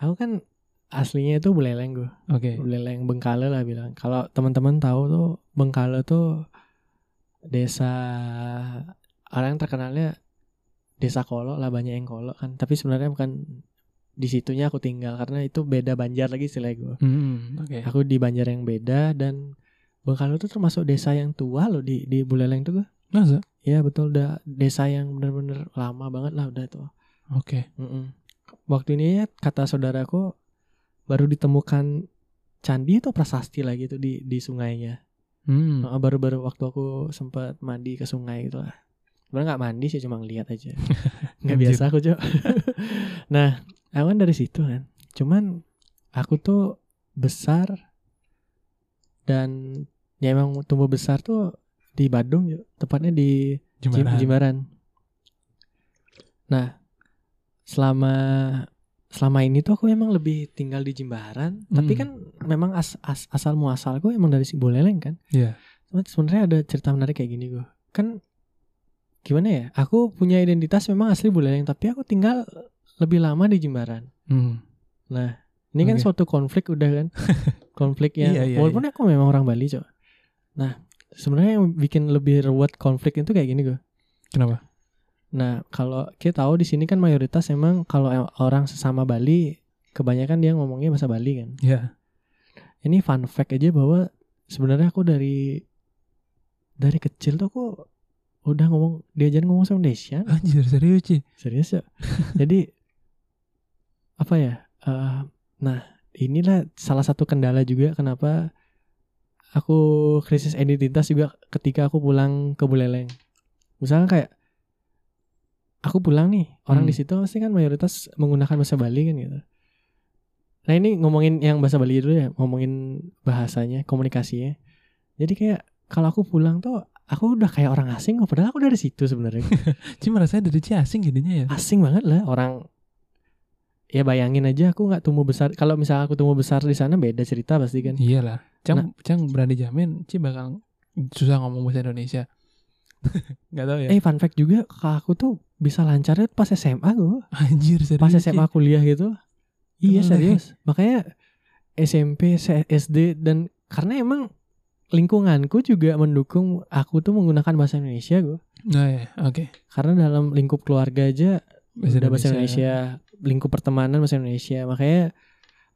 aku kan aslinya itu Buleleng gue. Oke. Buleleng Bengkale lah bilang. Kalau teman-teman tahu tuh Bengkale tuh desa orang yang terkenalnya desa Kolo lah banyak yang Kolo kan. Tapi sebenarnya bukan di situnya aku tinggal karena itu beda Banjar lagi istilah gue. Hmm, oke. Aku di Banjar yang beda dan Bengkale tuh termasuk desa yang tua loh di di Buleleng tuh gue. Masa? Iya betul udah desa yang bener-bener lama banget lah udah tuh. Oke. Mm-mm. Waktu ini ya kata saudaraku baru ditemukan candi atau prasasti lagi tuh di di sungainya. Hmm. Baru-baru waktu aku sempat mandi ke sungai gitu lah. Sebenarnya nggak mandi sih cuma ngeliat aja. Nggak biasa aku cok. nah aku kan dari situ kan. Cuman aku tuh besar dan ya emang tumbuh besar tuh di Badung yuk. Tepatnya di Jim- Jimbaran. Jimbaran. Nah, selama selama ini tuh aku emang lebih tinggal di Jimbaran, tapi Hmm. kan memang as, as, asal muasalku emang dari si Buleleng kan. Iya. Cuman sebenarnya ada cerita menarik kayak gini gue. Kan gimana ya? Aku punya identitas memang asli Buleleng, tapi aku tinggal lebih lama di Jimbaran. Hmm. Nah, ini kan Oke. suatu konflik udah kan. konflik yang Iya, iya, walaupun aku memang orang Bali, Cok. Nah, sebenarnya yang bikin lebih ruwet konflik itu kayak gini gue. Kenapa? Nah, kalau kita tahu di sini kan mayoritas emang kalau em- orang sesama Bali kebanyakan dia ngomongnya bahasa Bali kan. Ya. Ini fun fact aja bahwa sebenarnya aku dari dari kecil tuh aku udah ngomong diajarin ngomong sama Indonesia. Anjir serius Ci. Serius ya. Jadi apa ya? eh, nah, inilah salah satu kendala juga kenapa aku krisis identitas juga ketika aku pulang ke Buleleng. Misalnya kayak aku pulang nih, orang Hmm. di situ pasti kan mayoritas menggunakan bahasa Bali kan gitu. Nah, ini ngomongin yang bahasa Bali dulu ya, ngomongin bahasanya, komunikasinya. Jadi kayak kalau aku pulang tuh aku udah kayak orang asing, padahal aku dari situ sebenarnya Ci merasanya dari Ci asing jadinya ya. asing banget lah orang ya bayangin aja aku nggak tumbuh besar kalau misalnya aku tumbuh besar di sana beda cerita pasti kan Iyalah. Cang, Nah. Cang berani jamin Ci bakal susah ngomong bahasa Indonesia. Gak tau ya. eh fun fact juga kakak aku tuh bisa lancarnya pas SMA gue Anjir serius. pas. SMA kuliah gitu iya serius makanya SMP SD dan karena emang lingkunganku juga mendukung aku tuh menggunakan bahasa Indonesia gue Nah, ya, oke. karena dalam lingkup keluarga aja Bahasa udah bahasa Indonesia. Lingkup pertemanan bahasa Indonesia. Makanya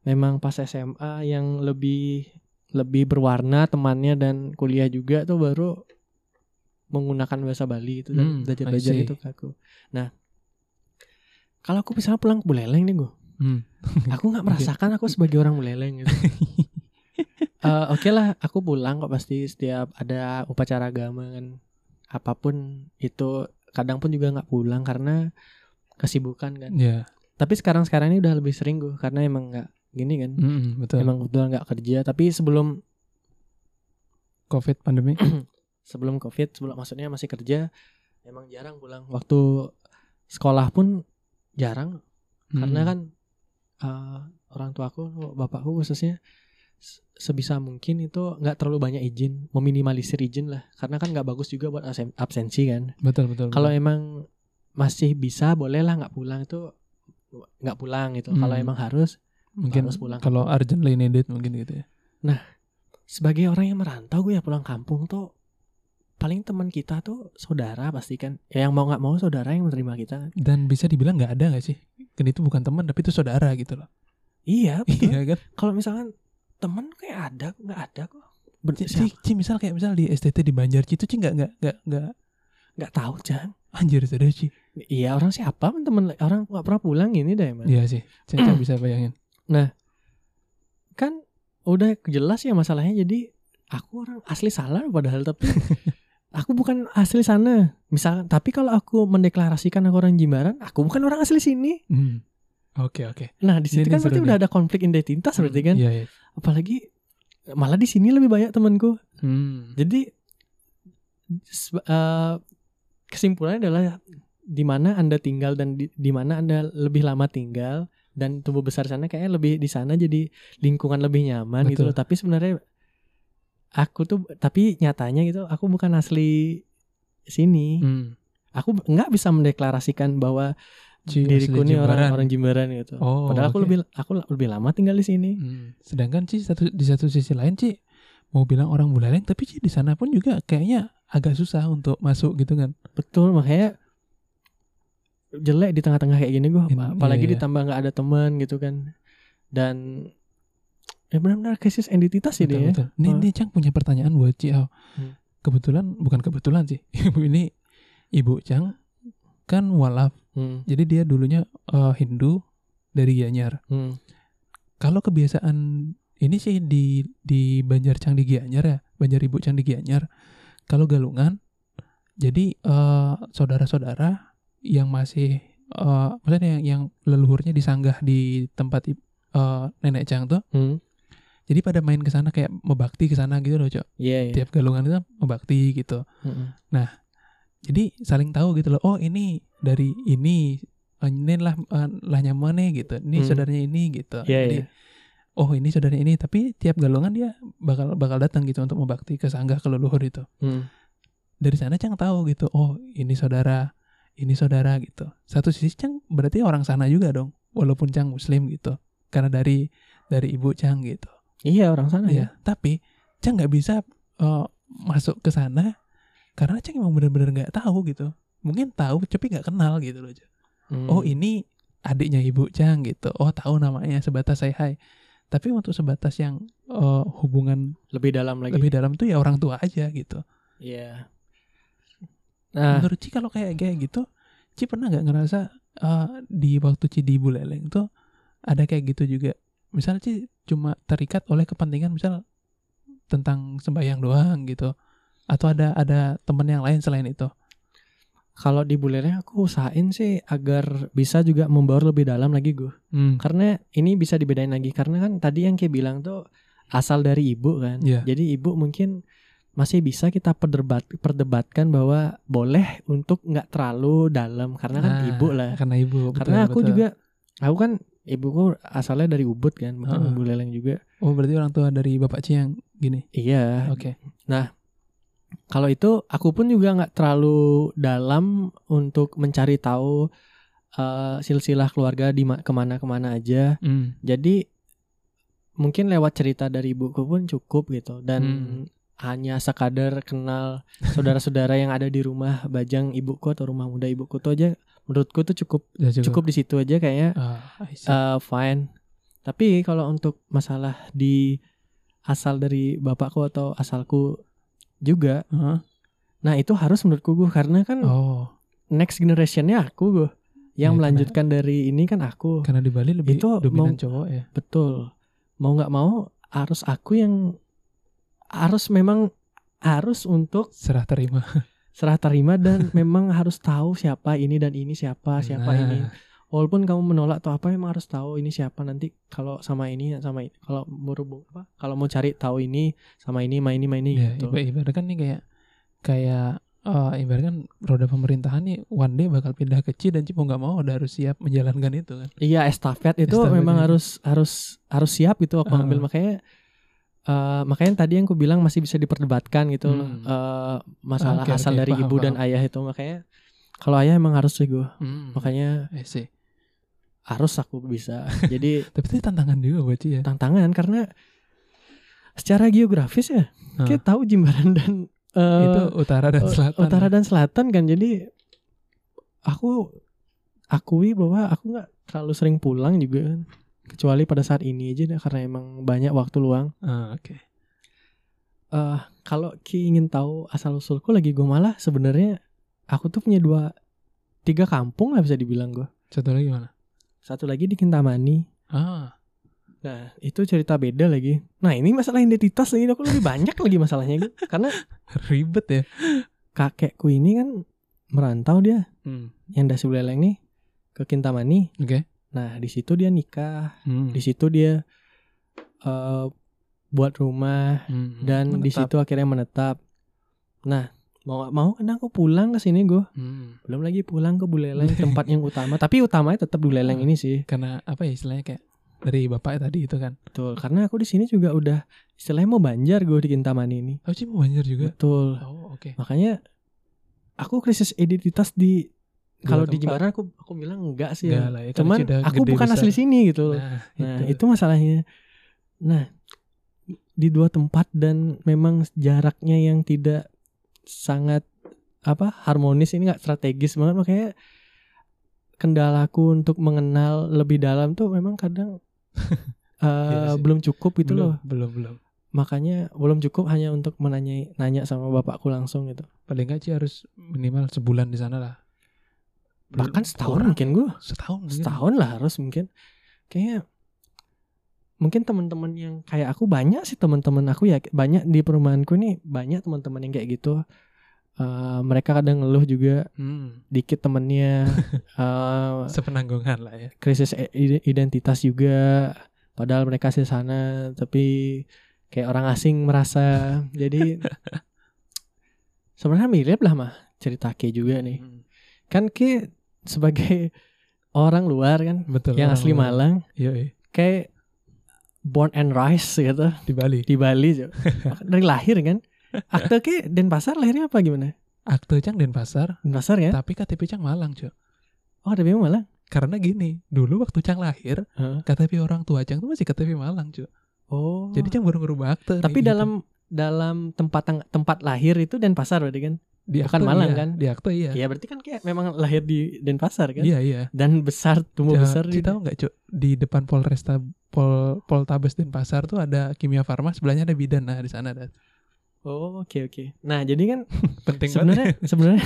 memang pas SMA yang lebih lebih berwarna temannya dan kuliah juga tuh baru menggunakan bahasa Bali itu Hmm, dan belajar belajar I see. itu ke aku. Nah kalau aku misalnya pulang ke Buleleng nih gue Hmm. aku nggak merasakan aku sebagai orang Buleleng gitu Eh, Oke lah aku pulang kok pasti setiap ada upacara agama kan apa pun itu kadang pun juga nggak pulang karena kesibukan kan Ya. tapi sekarang sekarang ini udah lebih sering gue karena emang nggak gini kan Mm-mm, betul. emang kebetulan nggak kerja tapi sebelum Covid pandemi. sebelum covid sebelum maksudnya masih kerja emang jarang pulang waktu sekolah pun jarang karena Hmm. kan eh, orang tuaku bapakku khususnya sebisa mungkin itu nggak terlalu banyak izin meminimalisir izin lah karena kan nggak bagus juga buat absen- absensi kan betul betul. kalau emang masih bisa boleh lah nggak pulang itu nggak pulang gitu kalau Hmm. emang harus mungkin harus pulang kalau urgently needed mungkin gitu ya. sebagai orang yang merantau gue ya pulang kampung tuh paling teman kita tuh saudara pasti kan ya yang mau nggak mau saudara yang menerima kita kan Dan bisa dibilang nggak ada nggak sih? Kan itu bukan teman tapi itu saudara gitu loh. iya betul Iya kan? kalau misalkan teman kayak ada nggak ada kok Ber- Ci, siapa- Ci, Ci, misal kayak misal di STT di Banjar Ci itu Ci nggak nggak nggak nggak nggak tahu Jan anjir serius Ci. iya orang siapa temen orang nggak pernah pulang ini deh man Iya sih. Saya bisa bayangin. kan udah jelas ya masalahnya jadi aku orang asli salah padahal tapi aku bukan asli sana misal tapi kalau aku mendeklarasikan aku orang Jimbaran aku bukan orang asli sini Hmm. Oke oke. nah di situ Ini kan berarti udah ada konflik identitas berarti kan Iya iya. apalagi malah di sini lebih banyak temanku Hmm. jadi eh, kesimpulannya adalah di mana anda tinggal dan di, di mana anda lebih lama tinggal dan tumbuh besar sana kayaknya lebih di sana jadi lingkungan lebih nyaman gitu Betul. loh tapi sebenarnya aku tuh tapi nyatanya gitu aku bukan asli sini Hmm. aku nggak bisa mendeklarasikan bahwa Ci diriku asli nih orang Jimbaran. orang Jimbaran gitu. Oh, Padahal aku oke. lebih aku lebih lama tinggal di sini. Hmm. Sedangkan Ci satu di satu sisi lain Ci mau bilang orang Buleleng tapi Ci di sana pun juga kayaknya agak susah untuk masuk gitu kan. Betul makanya jelek di tengah-tengah kayak gini gue. Apalagi iya, iya. ditambah nggak ada teman gitu kan. Dan ya benar-benar krisis identitas sih dia. ya. betul. Nih, Oh. nih Cang punya pertanyaan buat Ci Au. Hmm. Kebetulan bukan kebetulan sih. Ibu ini Ibu Cang kan walaf. Hmm, Jadi dia dulunya eh, Hindu dari Gianyar. hmm, Kalau kebiasaan ini sih di di Banjar Cang di Gianyar ya, Banjar Ibu Cang di Gianyar. Kalau galungan, jadi eh, saudara-saudara yang masih eh maksudnya yang, yang leluhurnya disanggah di tempat eh, nenek Cang tuh, hmm. jadi pada main ke sana kayak membakti ke sana gitu loh, Cok. Iya, iya. Tiap galungan itu membakti gitu. Mm-mm. Jadi saling tahu gitu loh. Oh, ini dari ini eh, ini lah eh, lah nyaman nih gitu. Ini Hmm. saudaranya ini gitu. Iya, Jadi iya. oh ini saudaranya ini tapi tiap galungan dia bakal bakal datang gitu untuk membakti ke sanggah ke leluhur itu Hmm. dari sana cang tahu gitu oh ini saudara ini saudara gitu satu sisi cang berarti orang sana juga dong walaupun cang muslim gitu karena dari dari ibu cang gitu Iya orang sana ya. ya tapi cang nggak bisa eh, masuk ke sana karena cang emang bener-bener nggak tahu gitu mungkin tahu tapi nggak kenal gitu loh. Hmm. oh ini adiknya ibu cang gitu oh tahu namanya sebatas saya hai tapi untuk sebatas yang eh, hubungan lebih dalam lagi. lebih dalam tuh ya orang tua aja gitu Iya. Nah, menurut Ci kalau kayak kayak gitu Ci pernah nggak ngerasa eh, di waktu Ci di Buleleng tuh ada kayak gitu juga misalnya Ci cuma terikat oleh kepentingan misal tentang sembahyang doang gitu atau ada ada temen yang lain selain itu kalau di Buleleng aku usahain sih agar bisa juga membaur lebih dalam lagi gue. hmm. Karena ini bisa dibedain lagi karena kan tadi yang kayak bilang tuh asal dari ibu kan. Iya. Jadi ibu mungkin masih bisa kita perdebat perdebatkan bahwa boleh untuk nggak terlalu dalam karena kan Nah, ibu lah. karena ibu betul, karena aku betul. juga aku kan ibuku asalnya dari Ubud kan, bukan Heeh. Buleleng juga. oh berarti orang tua dari bapak Ci yang gini Iya. oke Kalau itu aku pun juga nggak terlalu dalam untuk mencari tahu eh, silsilah keluarga di ma- ke mana-kemana aja. Hmm. Jadi mungkin lewat cerita dari ibuku pun cukup gitu dan Hmm. hanya sekadar kenal saudara-saudara yang ada di rumah bajang ibuku atau rumah muda ibuku tuh aja menurutku tuh cukup Ya, cukup di situ aja kayaknya see. eh, fine. Tapi kalau untuk masalah di asal dari bapakku atau asalku juga, Heeh. nah itu harus menurutku gue karena kan oh. next generationnya aku gue yang Ya, melanjutkan dari ini kan aku. Karena di Bali lebih Itu dominan mau- cowok ya. Betul. Mau nggak mau harus aku yang harus memang harus untuk serah terima. Serah terima dan memang harus tahu siapa ini dan ini siapa siapa Nah, ini walaupun kamu menolak atau apa memang harus tahu ini siapa nanti kalau sama ini sama ini kalau berhubung apa kalau mau cari tahu ini sama ini sama ini sama ini Ya, gitu iba- ibarat kan nih kayak kayak eh ibarat kan roda pemerintahan nih one day bakal pindah ke Ci dan mau nggak mau udah harus siap menjalankan itu kan. iya estafet itu Estafet memang itu. harus harus harus siap gitu aku Ah. ambil makanya eh, makanya tadi yang aku bilang masih bisa diperdebatkan gitu. Hmm. Eh, masalah Oke, asal oke, dari paham, ibu dan paham. ayah itu makanya kalau ayah emang harus sih gue Hmm. makanya I see. Harus aku bisa jadi Tapi itu tantangan juga buat ya. tantangan karena secara geografis ya Ah. kita tahu Jimbaran dan eh, itu utara dan selatan. utara ya. dan selatan kan jadi aku akui bahwa aku nggak terlalu sering pulang juga kan kecuali pada saat ini aja deh, karena emang banyak waktu luang Ah, oke. eh kalau Ki ingin tahu asal usulku lagi gue malah sebenarnya aku tuh punya dua tiga kampung lah bisa dibilang gue Satu lagi mana? Satu lagi di Kintamani Ah, nah itu cerita beda lagi nah ini masalah identitas lagi aku lebih banyak lagi masalahnya gitu. karena ribet ya. kakekku ini kan merantau dia Hmm. yang dasi Buleleng nih ke Kintamani Oke. nah di situ dia nikah Hmm. di situ dia eh buat rumah Hmm. dan di Menetap. situ akhirnya menetap nah mau gak mau kan aku pulang ke sini gue Hmm. belum lagi pulang ke Buleleng tempat yang utama tapi utamanya tetap Buleleng ini sih Karena apa ya istilahnya kayak dari bapak tadi itu kan. betul karena aku di sini juga udah istilahnya mau banjar gue di Kintamani ini Oh, Ci mau banjir juga. betul Oh, oke. makanya aku krisis identitas di kalau di. Jimbaran aku aku bilang enggak sih. Enggak ya. lah ya, Cuman aku bukan besar. asli sini gitu. loh. Nah, Nah, itu masalahnya. Nah, di dua tempat dan memang jaraknya yang tidak sangat apa harmonis ini nggak strategis banget makanya kendalaku untuk mengenal lebih dalam tuh memang kadang eh, Iya belum cukup gitu belum, loh. Belum, belum. Makanya belum cukup hanya untuk menanya nanya sama bapakku langsung gitu. Paling nggak sih harus minimal sebulan di sana lah. Bahkan setahun Kurang. mungkin gue. Setahun mungkin. setahun lah harus mungkin kayaknya mungkin teman-teman yang kayak aku banyak sih teman-teman aku ya banyak di perumahanku nih banyak teman-teman yang kayak gitu Eh, mereka kadang ngeluh juga Hmm. dikit temennya eh, Sepenanggungan lah ya. krisis ide- identitas juga padahal mereka di sana tapi kayak orang asing merasa jadi sebenarnya mirip lah mah cerita Ki juga nih Hmm. kan Ki sebagai orang luar kan Betul. yang asli luar. Malang iya. kayak born and rise gitu di Bali. di Bali dari lahir kan akte ke Denpasar lahirnya apa gimana Akte Cang Denpasar, Denpasar ya tapi KTP Cang Malang, Cok. oh ada memang malah Karena gini, dulu waktu Cang lahir, Heeh. KTP orang tua Cang tuh masih KTP Malang, Cok. oh Jadi Cang baru ngerubah akte. tapi nih, gitu. dalam dalam tempat tempat lahir itu Denpasar berarti kan di bukan akte Malang iya, kan? Di akte iya. Iya berarti kan kayak memang lahir di Denpasar kan Iya, iya. dan besar tumbuh Ja- besar di Ci tahu nggak, Cok? Di depan Polresta Pol Poltabes Denpasar tuh ada Kimia Farma, sebelahnya ada bidan. Nah, di sana ada. oh oke oke nah jadi kan Penting sebenarnya sebenarnya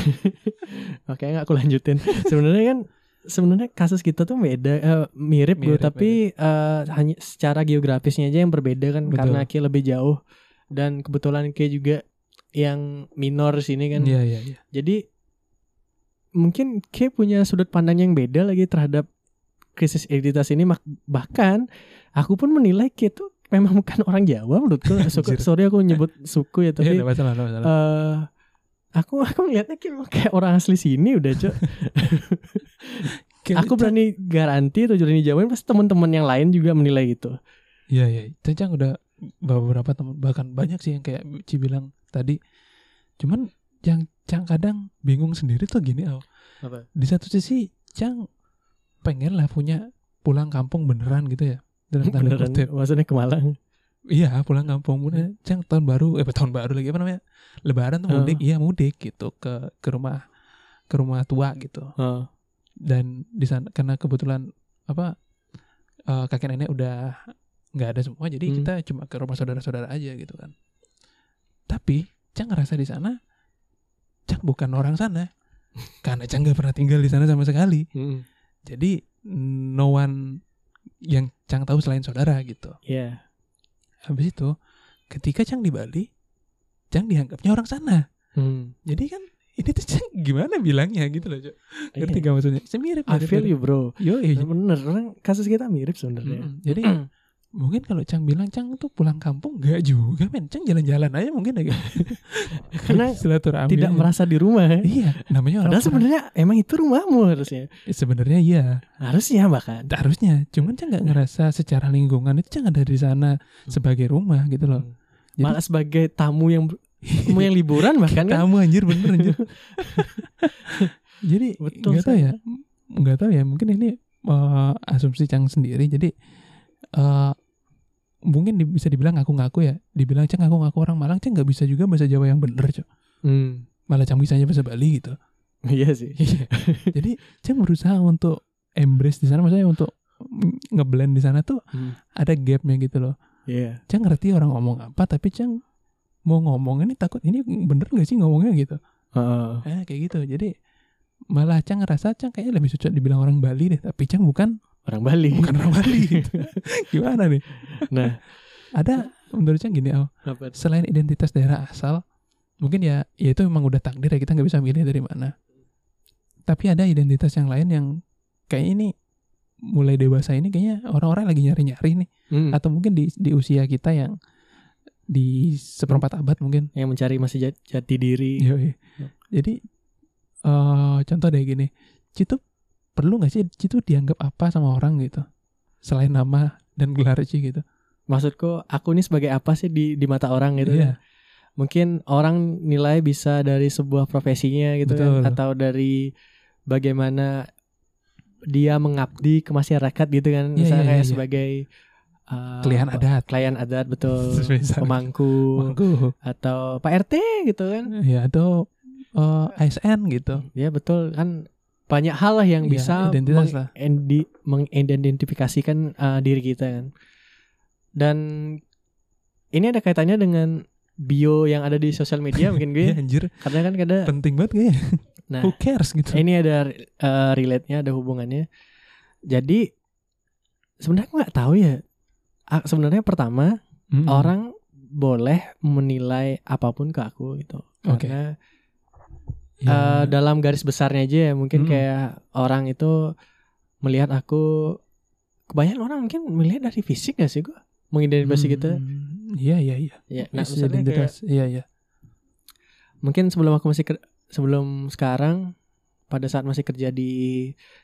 oke nggak aku lanjutin sebenarnya kan sebenarnya kasus kita tuh beda eh, mirip, Mirip, tapi eh, hanya secara geografisnya aja yang berbeda kan Betul. karena Ki lebih jauh dan kebetulan Ki juga yang minor sini kan Iya, iya, iya. jadi mungkin Ki punya sudut pandang yang beda lagi terhadap krisis identitas ini bahkan aku pun menilai Ki itu memang bukan orang Jawa menurutku Suku- sorry aku nyebut suku ya Iya, tapi nggak masalah, masalah. eh aku aku melihatnya kayak, kayak orang asli sini udah cok aku berani garanti tuh berani jawabin pasti teman-teman yang lain juga menilai gitu Iya, iya. Cang Cang udah beberapa teman bahkan banyak sih yang kayak Ci bilang tadi. Cuman yang Cang kadang bingung sendiri tuh gini, Al. apa Di satu sisi Cang pengen lah punya pulang kampung beneran gitu ya. Dalam tanda kutip. maksudnya ke Malang Iya, pulang kampung bener. Cang tahun baru, eh tahun baru lagi apa namanya? Lebaran tuh mudik, iya mudik gitu ke ke rumah ke rumah tua gitu. oh. Dan di sana karena kebetulan apa eh, kakek nenek udah nggak ada semua, jadi Hmm. kita cuma ke rumah saudara-saudara aja gitu kan. Tapi Cang ngerasa di sana Cang bukan orang sana. Karena Cang nggak pernah tinggal di sana sama sekali. Hmm. Jadi no one yang Cang tahu selain saudara gitu. Iya. Habis itu ketika Cang di Bali, Cang dianggapnya orang sana. Hmm. Jadi kan ini tuh Cang gimana bilangnya gitu loh, Cok. Ngerti gak maksudnya? Saya mirip, I mirip, feel mirip. you bro Yo, iya. bener orang kasus kita mirip sebenarnya Mm-mm. Jadi mungkin kalau Cang bilang Cang tuh pulang kampung? Gak juga men. Cang jalan-jalan aja mungkin ya Karena silaturahmi. tidak merasa di rumah iya namanya orang padahal sebenarnya emang itu rumahmu harusnya. Eh, sebenarnya iya. Harusnya bahkan. Harusnya. Cuman Cang nggak ngerasa secara lingkungan itu Cang ada di sana sebagai rumah gitu loh. Jadi- malah sebagai tamu yang tamu yang liburan bahkan kan? kamu anjir bener anjir. Jadi Betul, nggak tahu ya. Nggak tahu ya mungkin ini eh, asumsi Cang sendiri. Jadi eh mungkin di- bisa dibilang ngaku-ngaku ya dibilang Cang ngaku-ngaku orang Malang Cang nggak bisa juga bahasa Jawa yang bener Cok. Hmm. malah Cang bisanya bahasa Bali gitu iya sih Iya. jadi Cang berusaha untuk embrace di sana maksudnya untuk ngeblend di sana tuh Hmm. ada gapnya gitu loh iya Cang ngerti orang ngomong apa tapi Cang mau ngomong ini takut ini bener gak sih ngomongnya gitu Heeh. Eh kayak gitu. Jadi malah Cang ngerasa Cang kayaknya lebih cocok dibilang orang Bali deh, tapi Cang bukan orang Bali bukan orang Bali. Gimana nih? nah Ada menurut Cang gini, apa selain identitas daerah asal, mungkin ya ya itu memang udah takdir ya kita nggak bisa milih dari mana. Tapi ada identitas yang lain yang kayak ini mulai dewasa ini kayaknya orang-orang lagi nyari-nyari nih Hmm. atau mungkin di di usia kita yang di seperempat abad mungkin yang mencari masih jat- jati diri Yoi. Jadi eh contoh deh gini, Citu perlu nggak sih Citu dianggap apa sama orang gitu, selain nama dan gelar Ci gitu? maksudku aku ini sebagai apa sih di di mata orang gitu Iya. mungkin orang nilai bisa dari sebuah profesinya gitu kan atau dari bagaimana dia mengabdi ke masyarakat gitu kan Iya, misalnya iya, kayak iya. sebagai uh, Klien adat. klien adat betul pemangku Mangku. atau Pak RT gitu kan Ya atau eh, ASN gitu. ya betul kan banyak hal lah yang Iya, bisa identitas lah. mengendi- mengidentifikasikan uh, diri kita kan dan ini ada kaitannya dengan bio yang ada di sosial media mungkin gue anjir. karena kan ada Penting banget kayaknya. nah Who cares gitu. ini ada uh, relate-nya ada hubungannya jadi sebenarnya nggak tahu ya sebenarnya pertama Mm-mm. orang boleh menilai apa pun ke aku gitu Oke. karena Ya. eh, dalam garis besarnya aja ya mungkin Mm-mm. kayak orang itu melihat aku kebanyakan orang mungkin melihat dari fisik gak sih gua mengidentifikasi Hmm, kita Iya iya iya. ya nah misalnya kayak. Iya iya. mungkin sebelum aku masih sebelum sekarang pada saat masih kerja di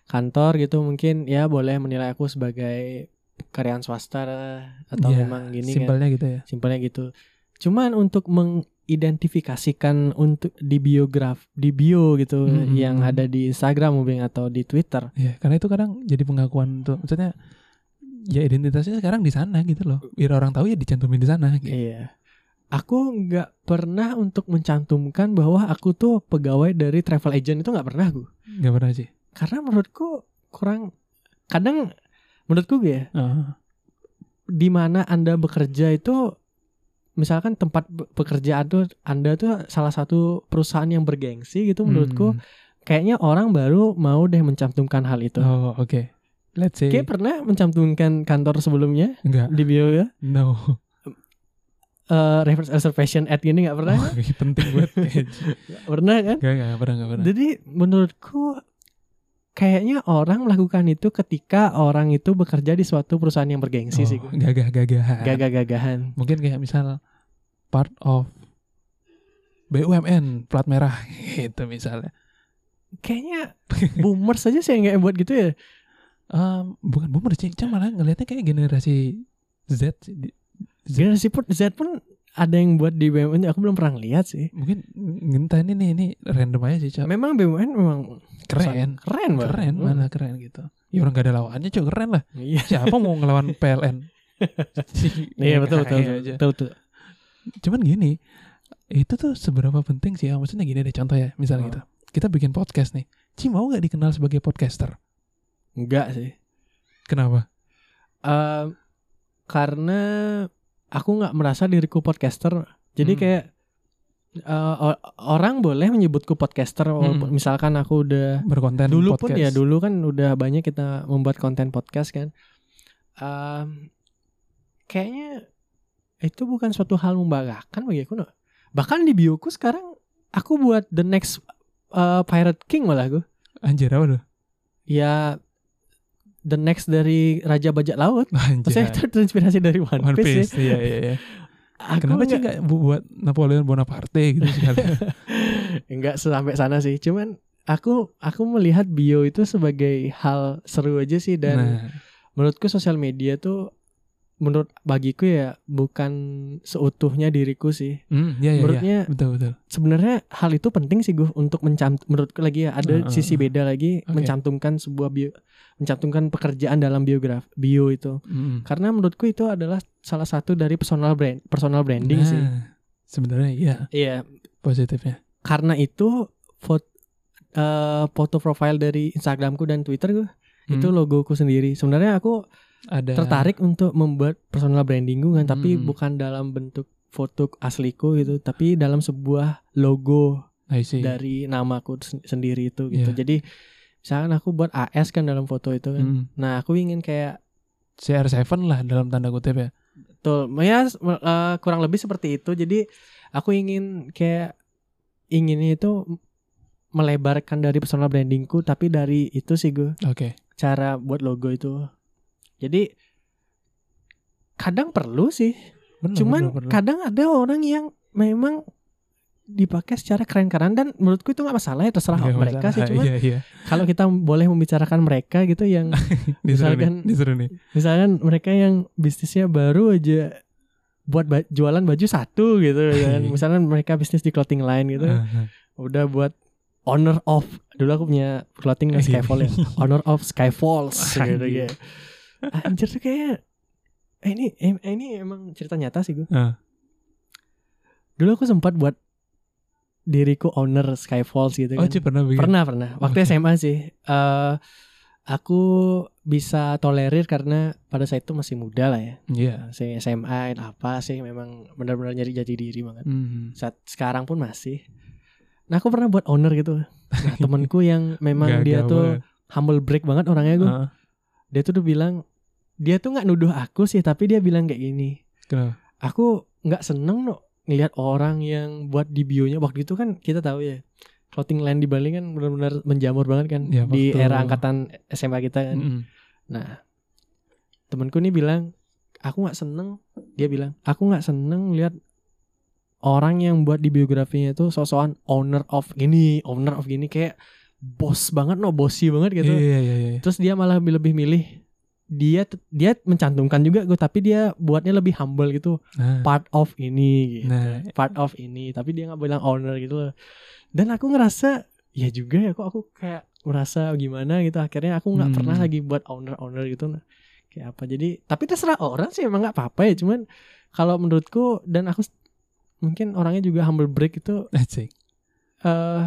kantor gitu mungkin ya boleh menilai aku sebagai karyawan swasta atau Iya, memang gini kan Simpelnya gitu ya. simpelnya gitu. Cuman untuk mengidentifikasikan untuk di biograf di bio gitu Mm-mm. yang ada di Instagram mungkin atau di Twitter. Iya, karena itu kadang jadi pengakuan tuh. Maksudnya ya identitasnya sekarang di sana gitu loh. Biar orang tahu ya dicantumin di sana gitu. Iya. Aku nggak pernah untuk mencantumkan bahwa aku tuh pegawai dari travel agent itu nggak pernah gue. Gak pernah sih. Karena menurutku kurang kadang menurutku gue ya Ah, di mana anda bekerja itu misalkan tempat pekerjaan tuh anda tuh salah satu perusahaan yang bergengsi gitu menurutku hmm. kayaknya orang baru mau deh mencantumkan hal itu. Oh, oke. Let's say Kayak pernah mencantumkan kantor sebelumnya enggak. di bio ya, No. Eh, reverse reservation ad gini nggak pernah, Oh, penting banget. Nggak pernah kan? Enggak, enggak pernah, enggak pernah. Jadi menurutku kayaknya orang melakukan itu ketika orang itu bekerja di suatu perusahaan yang bergengsi sih, Oh, gagah-gagahan. gagah-gagahan. Mungkin kayak misal part of BUMN plat merah gitu misalnya. Kayaknya boomer saja sih yang nggak buat gitu ya. Um, bukan boomer sih, Cuma malah ngelihatnya kayak generasi Z sih. Di- Generasi pun Z pun ada yang buat di BUMN aku belum pernah lihat sih. Mungkin ngentah ini nih, ini random aja sih, Cok. Memang BUMN memang Keren. keren banget. Keren, Hmm. mana keren gitu. Ya orang gak ada lawannya, Cok. Keren lah. Iya. Siapa mau ngelawan PLN? Iya betul betul, betul, betul, betul. Cuman gini, itu tuh seberapa penting sih ya? Maksudnya gini deh contoh ya, misalnya Oh. gitu. Kita bikin podcast nih. Ci mau gak dikenal sebagai podcaster? Enggak sih. Kenapa? Eh, karena aku nggak merasa diriku podcaster. Jadi Hmm. kayak eh, o- orang boleh menyebutku podcaster Hmm. misalkan aku udah Berkonten dulu pun podcast. ya dulu kan udah banyak kita membuat konten podcast kan. Em, kayaknya itu bukan suatu hal membanggakan bagi aku. no. Bahkan di bioku sekarang aku buat the next eh, Pirate King malah gue. Anjir apa tuh? Ya the next dari Raja Bajak Laut. Anjir. Maksudnya itu terinspirasi dari One, One Piece, Piece, ya. iya iya iya. Aku Kenapa sih nggak- nggak bu- buat Napoleon Bonaparte gitu? Enggak sampai sana sih. Cuman aku aku melihat bio itu sebagai hal seru aja sih dan nah, menurutku sosial media tuh menurut bagiku ya bukan seutuhnya diriku sih. hmm, iya iya iya. Menurutnya Betul betul. sebenarnya hal itu penting sih gue untuk mencant menurutku lagi ya ada Uh, uh, sisi uh. beda lagi Oke. mencantumkan sebuah bio mencantumkan pekerjaan dalam biograf bio itu. Mm. Karena menurutku itu adalah salah satu dari personal brand personal branding Nah, sih. Sebenarnya iya Iya, positifnya. karena itu foto foto profile dari Instagramku dan Twitter gue itu Hmm. logoku sendiri. Sebenarnya aku ada tertarik untuk membuat personal brandingku kan, tapi Hmm. bukan dalam bentuk foto asliku gitu, tapi dalam sebuah logo dari namaku sen- sendiri itu gitu. Iya. Jadi misalkan aku buat AS kan dalam foto itu kan. Mm. Nah, aku ingin kayak CR7 lah dalam tanda kutip ya. Betul, ya eh, kurang lebih seperti itu. Jadi aku ingin kayak inginnya itu melebarkan dari personal brandingku, tapi dari itu sih gue Oke. cara buat logo itu. Jadi kadang perlu sih, Benar, cuman benar, benar. kadang ada orang yang memang dipakai secara keren-keren dan menurutku itu nggak masalah ya terserah Nggak mereka masalah. sih cuman Iya iya. kalau kita boleh membicarakan mereka gitu yang Misalkan- nih. Disuruh nih. misalkan mereka yang bisnisnya baru aja buat ba- jualan baju satu gitu kan. Misalkan mereka bisnis di clothing line gitu. Ah, ah. Udah buat owner of dulu aku punya clothing namanya Skyfall ya Honor of Skyfalls gitu Anjir. Anjir tuh kayak eh, ini eh, ini emang cerita nyata sih gue Ah. dulu aku sempat buat diriku owner Skyfalls gitu Oh, kan. Ci pernah bikin. pernah pernah. Waktu Oke. SMA sih. Eh aku bisa tolerir karena pada saat itu masih muda lah ya. Iya. saya SMA apa sih memang benar-benar nyari jati diri banget. Hmm. saat sekarang pun masih. Nah aku pernah buat owner gitu. Nah temanku yang memang dia Gagah tuh humble break banget orangnya gue Ah, dia tuh udah bilang dia tuh nggak nuduh aku sih tapi dia bilang kayak gini kenapa? aku nggak seneng no ngelihat orang yang buat di bionya waktu itu kan kita tahu ya clothing line di Bali kan benar-benar menjamur banget kan Ya, di era angkatan SMA kita kan Mm-mm. Nah, temanku nih bilang, aku nggak seneng. Dia bilang, aku nggak seneng lihat orang yang buat di biografinya itu sosokan owner of gini, owner of gini kayak bos banget, no bossy banget gitu. Iya, iya, iya. Terus dia malah lebih milih dia dia mencantumkan juga gue tapi dia buatnya lebih humble gitu Nah, part of ini gitu Nah. part of ini tapi dia nggak bilang owner gitu loh dan aku ngerasa ya juga ya kok aku kayak merasa gimana gitu akhirnya aku nggak Hmm. pernah lagi buat owner owner gitu nah. kayak apa jadi tapi terserah orang sih emang nggak apa-apa ya cuman kalau menurutku dan aku mungkin orangnya juga humble break itu asik. eh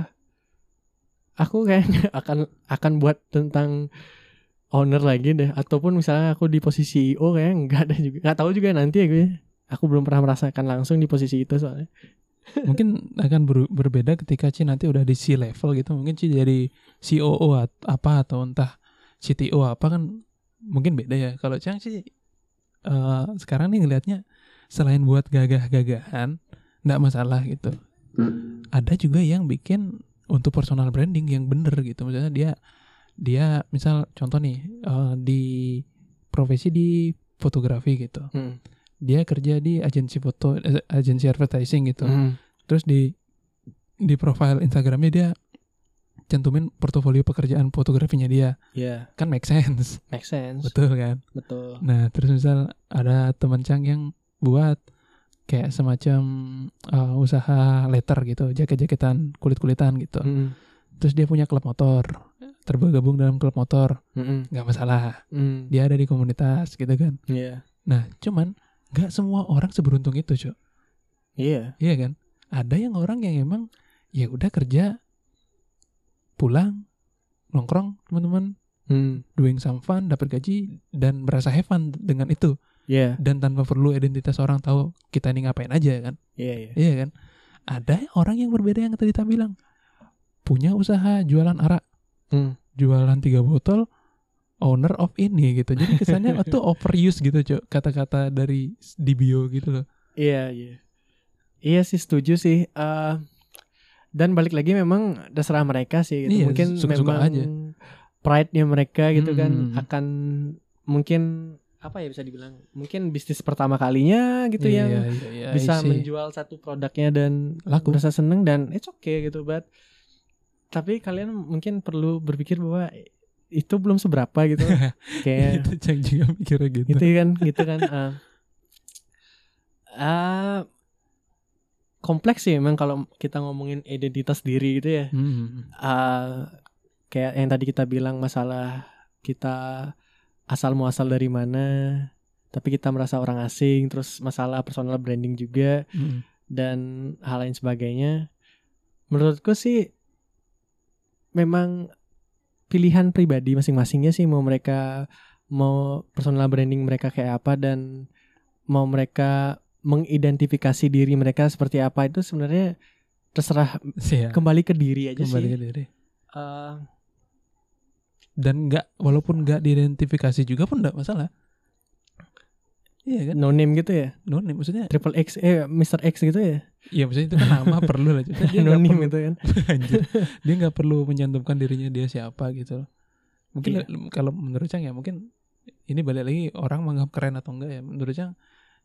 aku kayaknya akan akan buat tentang owner lagi deh ataupun misalnya aku di posisi CEO kayak nggak ada juga nggak tahu juga nanti ya gue aku belum pernah merasakan langsung di posisi itu soalnya Mungkin akan ber- berbeda ketika Ci nanti udah di C level gitu. Mungkin Ci jadi COO at- apa atau entah CTO apa kan mungkin beda ya. Kalau Cang sih eh, sekarang nih ngelihatnya selain buat gagah-gagahan nggak masalah gitu. Ada juga yang bikin untuk personal branding yang bener gitu. Misalnya dia dia misal contoh nih eh, di profesi di fotografi gitu. Hmm. Dia kerja di agensi foto, eh, agensi advertising gitu Hmm. terus di di profile Instagramnya dia cantumin portofolio pekerjaan fotografinya dia ya kan make sense make sense betul kan betul nah terus misal ada teman cang yang buat kayak semacam uh, usaha letter gitu jaket-jaketan kulit-kulitan gitu Hmm. terus dia punya klub motor tergabung dalam klub motor Hmm. nggak masalah Hmm. dia ada di komunitas gitu kan Iya. nah cuman nggak semua orang seberuntung itu cuy Iya. Iya kan? Ada yang orang yang emang ya udah kerja pulang nongkrong teman-teman Hmm. doing some fun dapat gaji dan merasa have fun dengan itu Iya. dan tanpa perlu identitas orang tahu kita ini ngapain aja kan Iya. Iya. iya kan ada orang yang berbeda yang tadi kita bilang punya usaha jualan arak Hmm. jualan tiga botol owner of ini gitu jadi kesannya itu overuse gitu cok kata-kata dari di bio gitu loh Iya, iya. Iya sih setuju sih. Eh dan balik lagi memang terserah mereka sih gitu. Iya, mungkin suka-suka memang aja. pride-nya mereka gitu kan Hmm. akan mungkin apa ya bisa dibilang mungkin bisnis pertama kalinya gitu Iya, yang iya, iya, bisa menjual satu produknya dan Laku. merasa seneng dan it's okay gitu but tapi kalian mungkin perlu berpikir bahwa itu belum seberapa gitu kayak itu Cang juga mikirnya gitu. gitu kan gitu kan eh. Ah, kompleks sih memang kalau kita ngomongin identitas diri gitu ya Hmm. Ah, kayak yang tadi kita bilang masalah kita asal muasal dari mana tapi kita merasa orang asing terus masalah personal branding juga Hmm. dan hal lain sebagainya menurutku sih memang pilihan pribadi masing-masingnya sih mau mereka mau personal branding mereka kayak apa dan mau mereka mengidentifikasi diri mereka seperti apa itu sebenarnya terserah Iya, kembali ke diri aja kembali sih ke diri. Eh, Dan nggak walaupun nggak diidentifikasi juga pun nggak masalah. Iya kan? no name gitu ya No name maksudnya. triple X eh Mr. X gitu ya Iya maksudnya itu kan nama perlu lah. Dia no name perlu, itu kan Anjir. dia nggak perlu mencantumkan dirinya dia siapa gitu loh. Mungkin Iya. kalau menurut Cang ya mungkin ini balik lagi orang menganggap keren atau enggak ya. Menurut Cang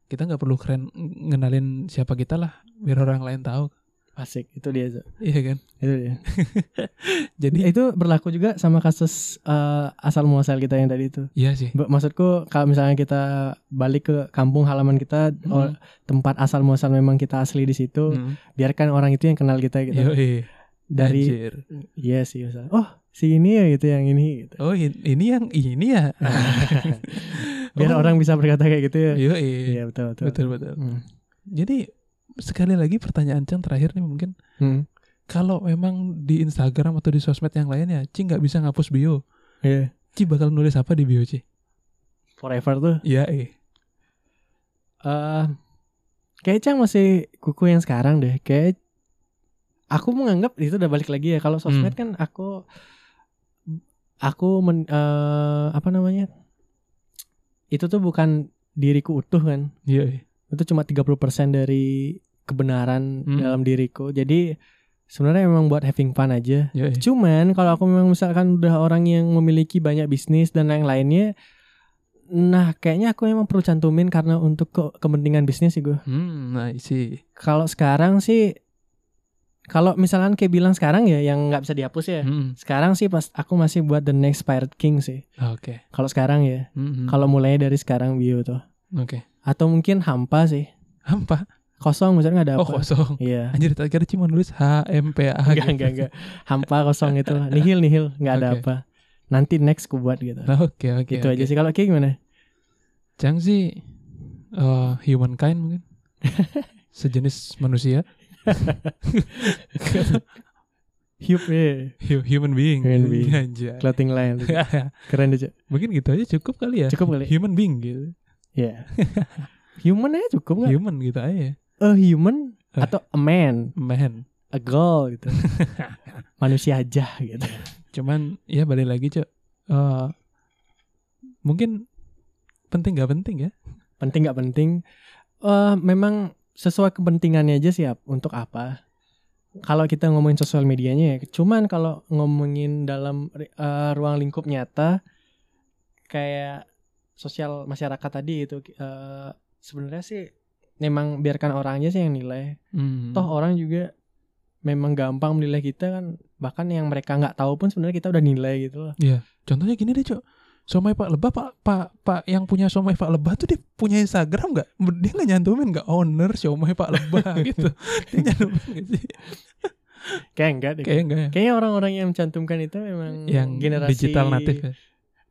kita nggak perlu keren ngenalin siapa kita lah biar orang lain tahu. Asik itu dia Zo. Iya kan? itu dia Jadi itu berlaku juga sama kasus eh, asal muasal kita yang tadi itu iya sih. Ba- Maksudku kalau misalnya kita balik ke kampung halaman kita Hmm. oh, tempat asal muasal memang kita asli di situ, Hmm. biarkan orang itu yang kenal kita gitu. Yoi. dari Anjir. iya sih misalnya, oh si ini ya gitu yang ini gitu. Oh in- ini yang ini ya. Biar Oh, orang bisa berkata kayak gitu ya. Iya, Iya betul betul. betul betul. Hmm. Jadi sekali lagi pertanyaan Cang terakhir nih mungkin Hmm. kalau memang di Instagram atau di sosmed yang lainnya Ci nggak bisa ngapus bio, Iya. Ci bakal nulis apa di bio Ci? Forever tuh. Iya eh. eh kayak Cang masih kuku yang sekarang deh. Kayak aku menganggap itu udah balik lagi ya. Kalau sosmed Hmm. kan aku aku men, eh, apa namanya? Itu tuh bukan diriku utuh kan. Iya eh. Itu cuma 30% dari kebenaran Hmm. dalam diriku. Jadi sebenarnya memang buat having fun aja. Cuman kalau aku memang misalkan udah orang yang memiliki banyak bisnis dan lain-lainnya, nah kayaknya aku memang perlu cantumin karena untuk ke kepentingan bisnis sih gue. Hmm, nah sih. Kalau sekarang sih, kalau misalkan kayak bilang sekarang ya yang nggak bisa dihapus ya. Hmm. Sekarang sih pas aku masih buat the next Pirate King sih. Oke. Kalau sekarang ya, Hmm, hmm. kalau mulainya dari sekarang bio tuh. Oke. Atau mungkin hampa sih, Apa? kosong misalnya nggak ada Oh apa. kosong. Iya. Anjir tadi kira cuma nulis H M P A. Enggak, enggak, enggak. Hampa kosong itu. Nihil, nihil. Nggak ada Oke. apa. Nanti next ku buat gitu. Oke oke. gitu oke. aja sih. Kalau kayak gimana? Cang sih eh humankind mungkin. Sejenis manusia. Hiup ya. Hu- Human being. Human being. Anjay. Clothing line. Keren aja. Mungkin gitu aja cukup kali ya. Cukup kali. Human being gitu. Ya. human aja cukup nggak? Human gitu aja. A human Eh. atau a man, Man. a girl gitu. Manusia aja gitu. Cuman ya balik lagi cok. Eh, mungkin penting gak penting ya? Penting nggak penting? Eh memang sesuai kepentingannya aja siap untuk apa? Kalau kita ngomongin sosial medianya ya, cuman kalau ngomongin dalam eh, ruang lingkup nyata kayak sosial masyarakat tadi itu eh, sebenarnya sih memang biarkan orangnya sih yang nilai. Hmm. Toh orang juga memang gampang menilai kita kan bahkan yang mereka nggak tahu pun sebenarnya kita udah nilai gitu loh. Contohnya gini deh cok. Somai Pak Lebah Pak Pak Pak yang punya Somai Pak Lebah tuh dia punya Instagram nggak? Dia nggak nyantumin nggak owner Somai Pak Lebah gitu. Dia nyantumin nggak sih? Kayak enggak deh. Kayaknya enggak ya. Kayaknya orang-orang yang mencantumkan itu memang Yang generasi digital natif ya.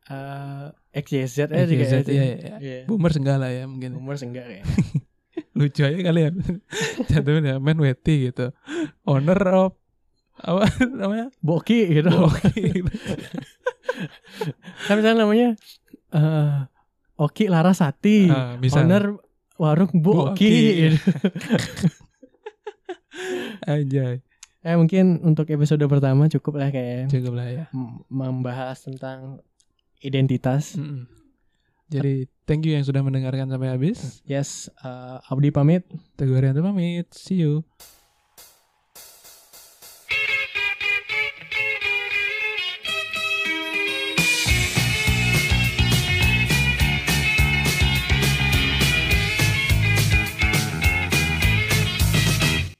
Eh XYZ aja XYZ, sih. iya, iya. Iya. Boomers enggak lah ya mungkin. Umur enggak kayak. Lucu aja kali ya. Cantumin ya man weti gitu. Owner of apa namanya? Boki gitu. Boki. kan misalnya namanya eh Oki Larasati. Misal. Owner warung Bu Oki. Gitu. Anjay. Eh mungkin untuk episode pertama cukup lah kayak Cukup lah ya. m- membahas tentang identitas. Mm-mm. Jadi thank you yang sudah mendengarkan sampai habis. Yes, eh, Abdi pamit. Teguh Haryanto pamit. See you.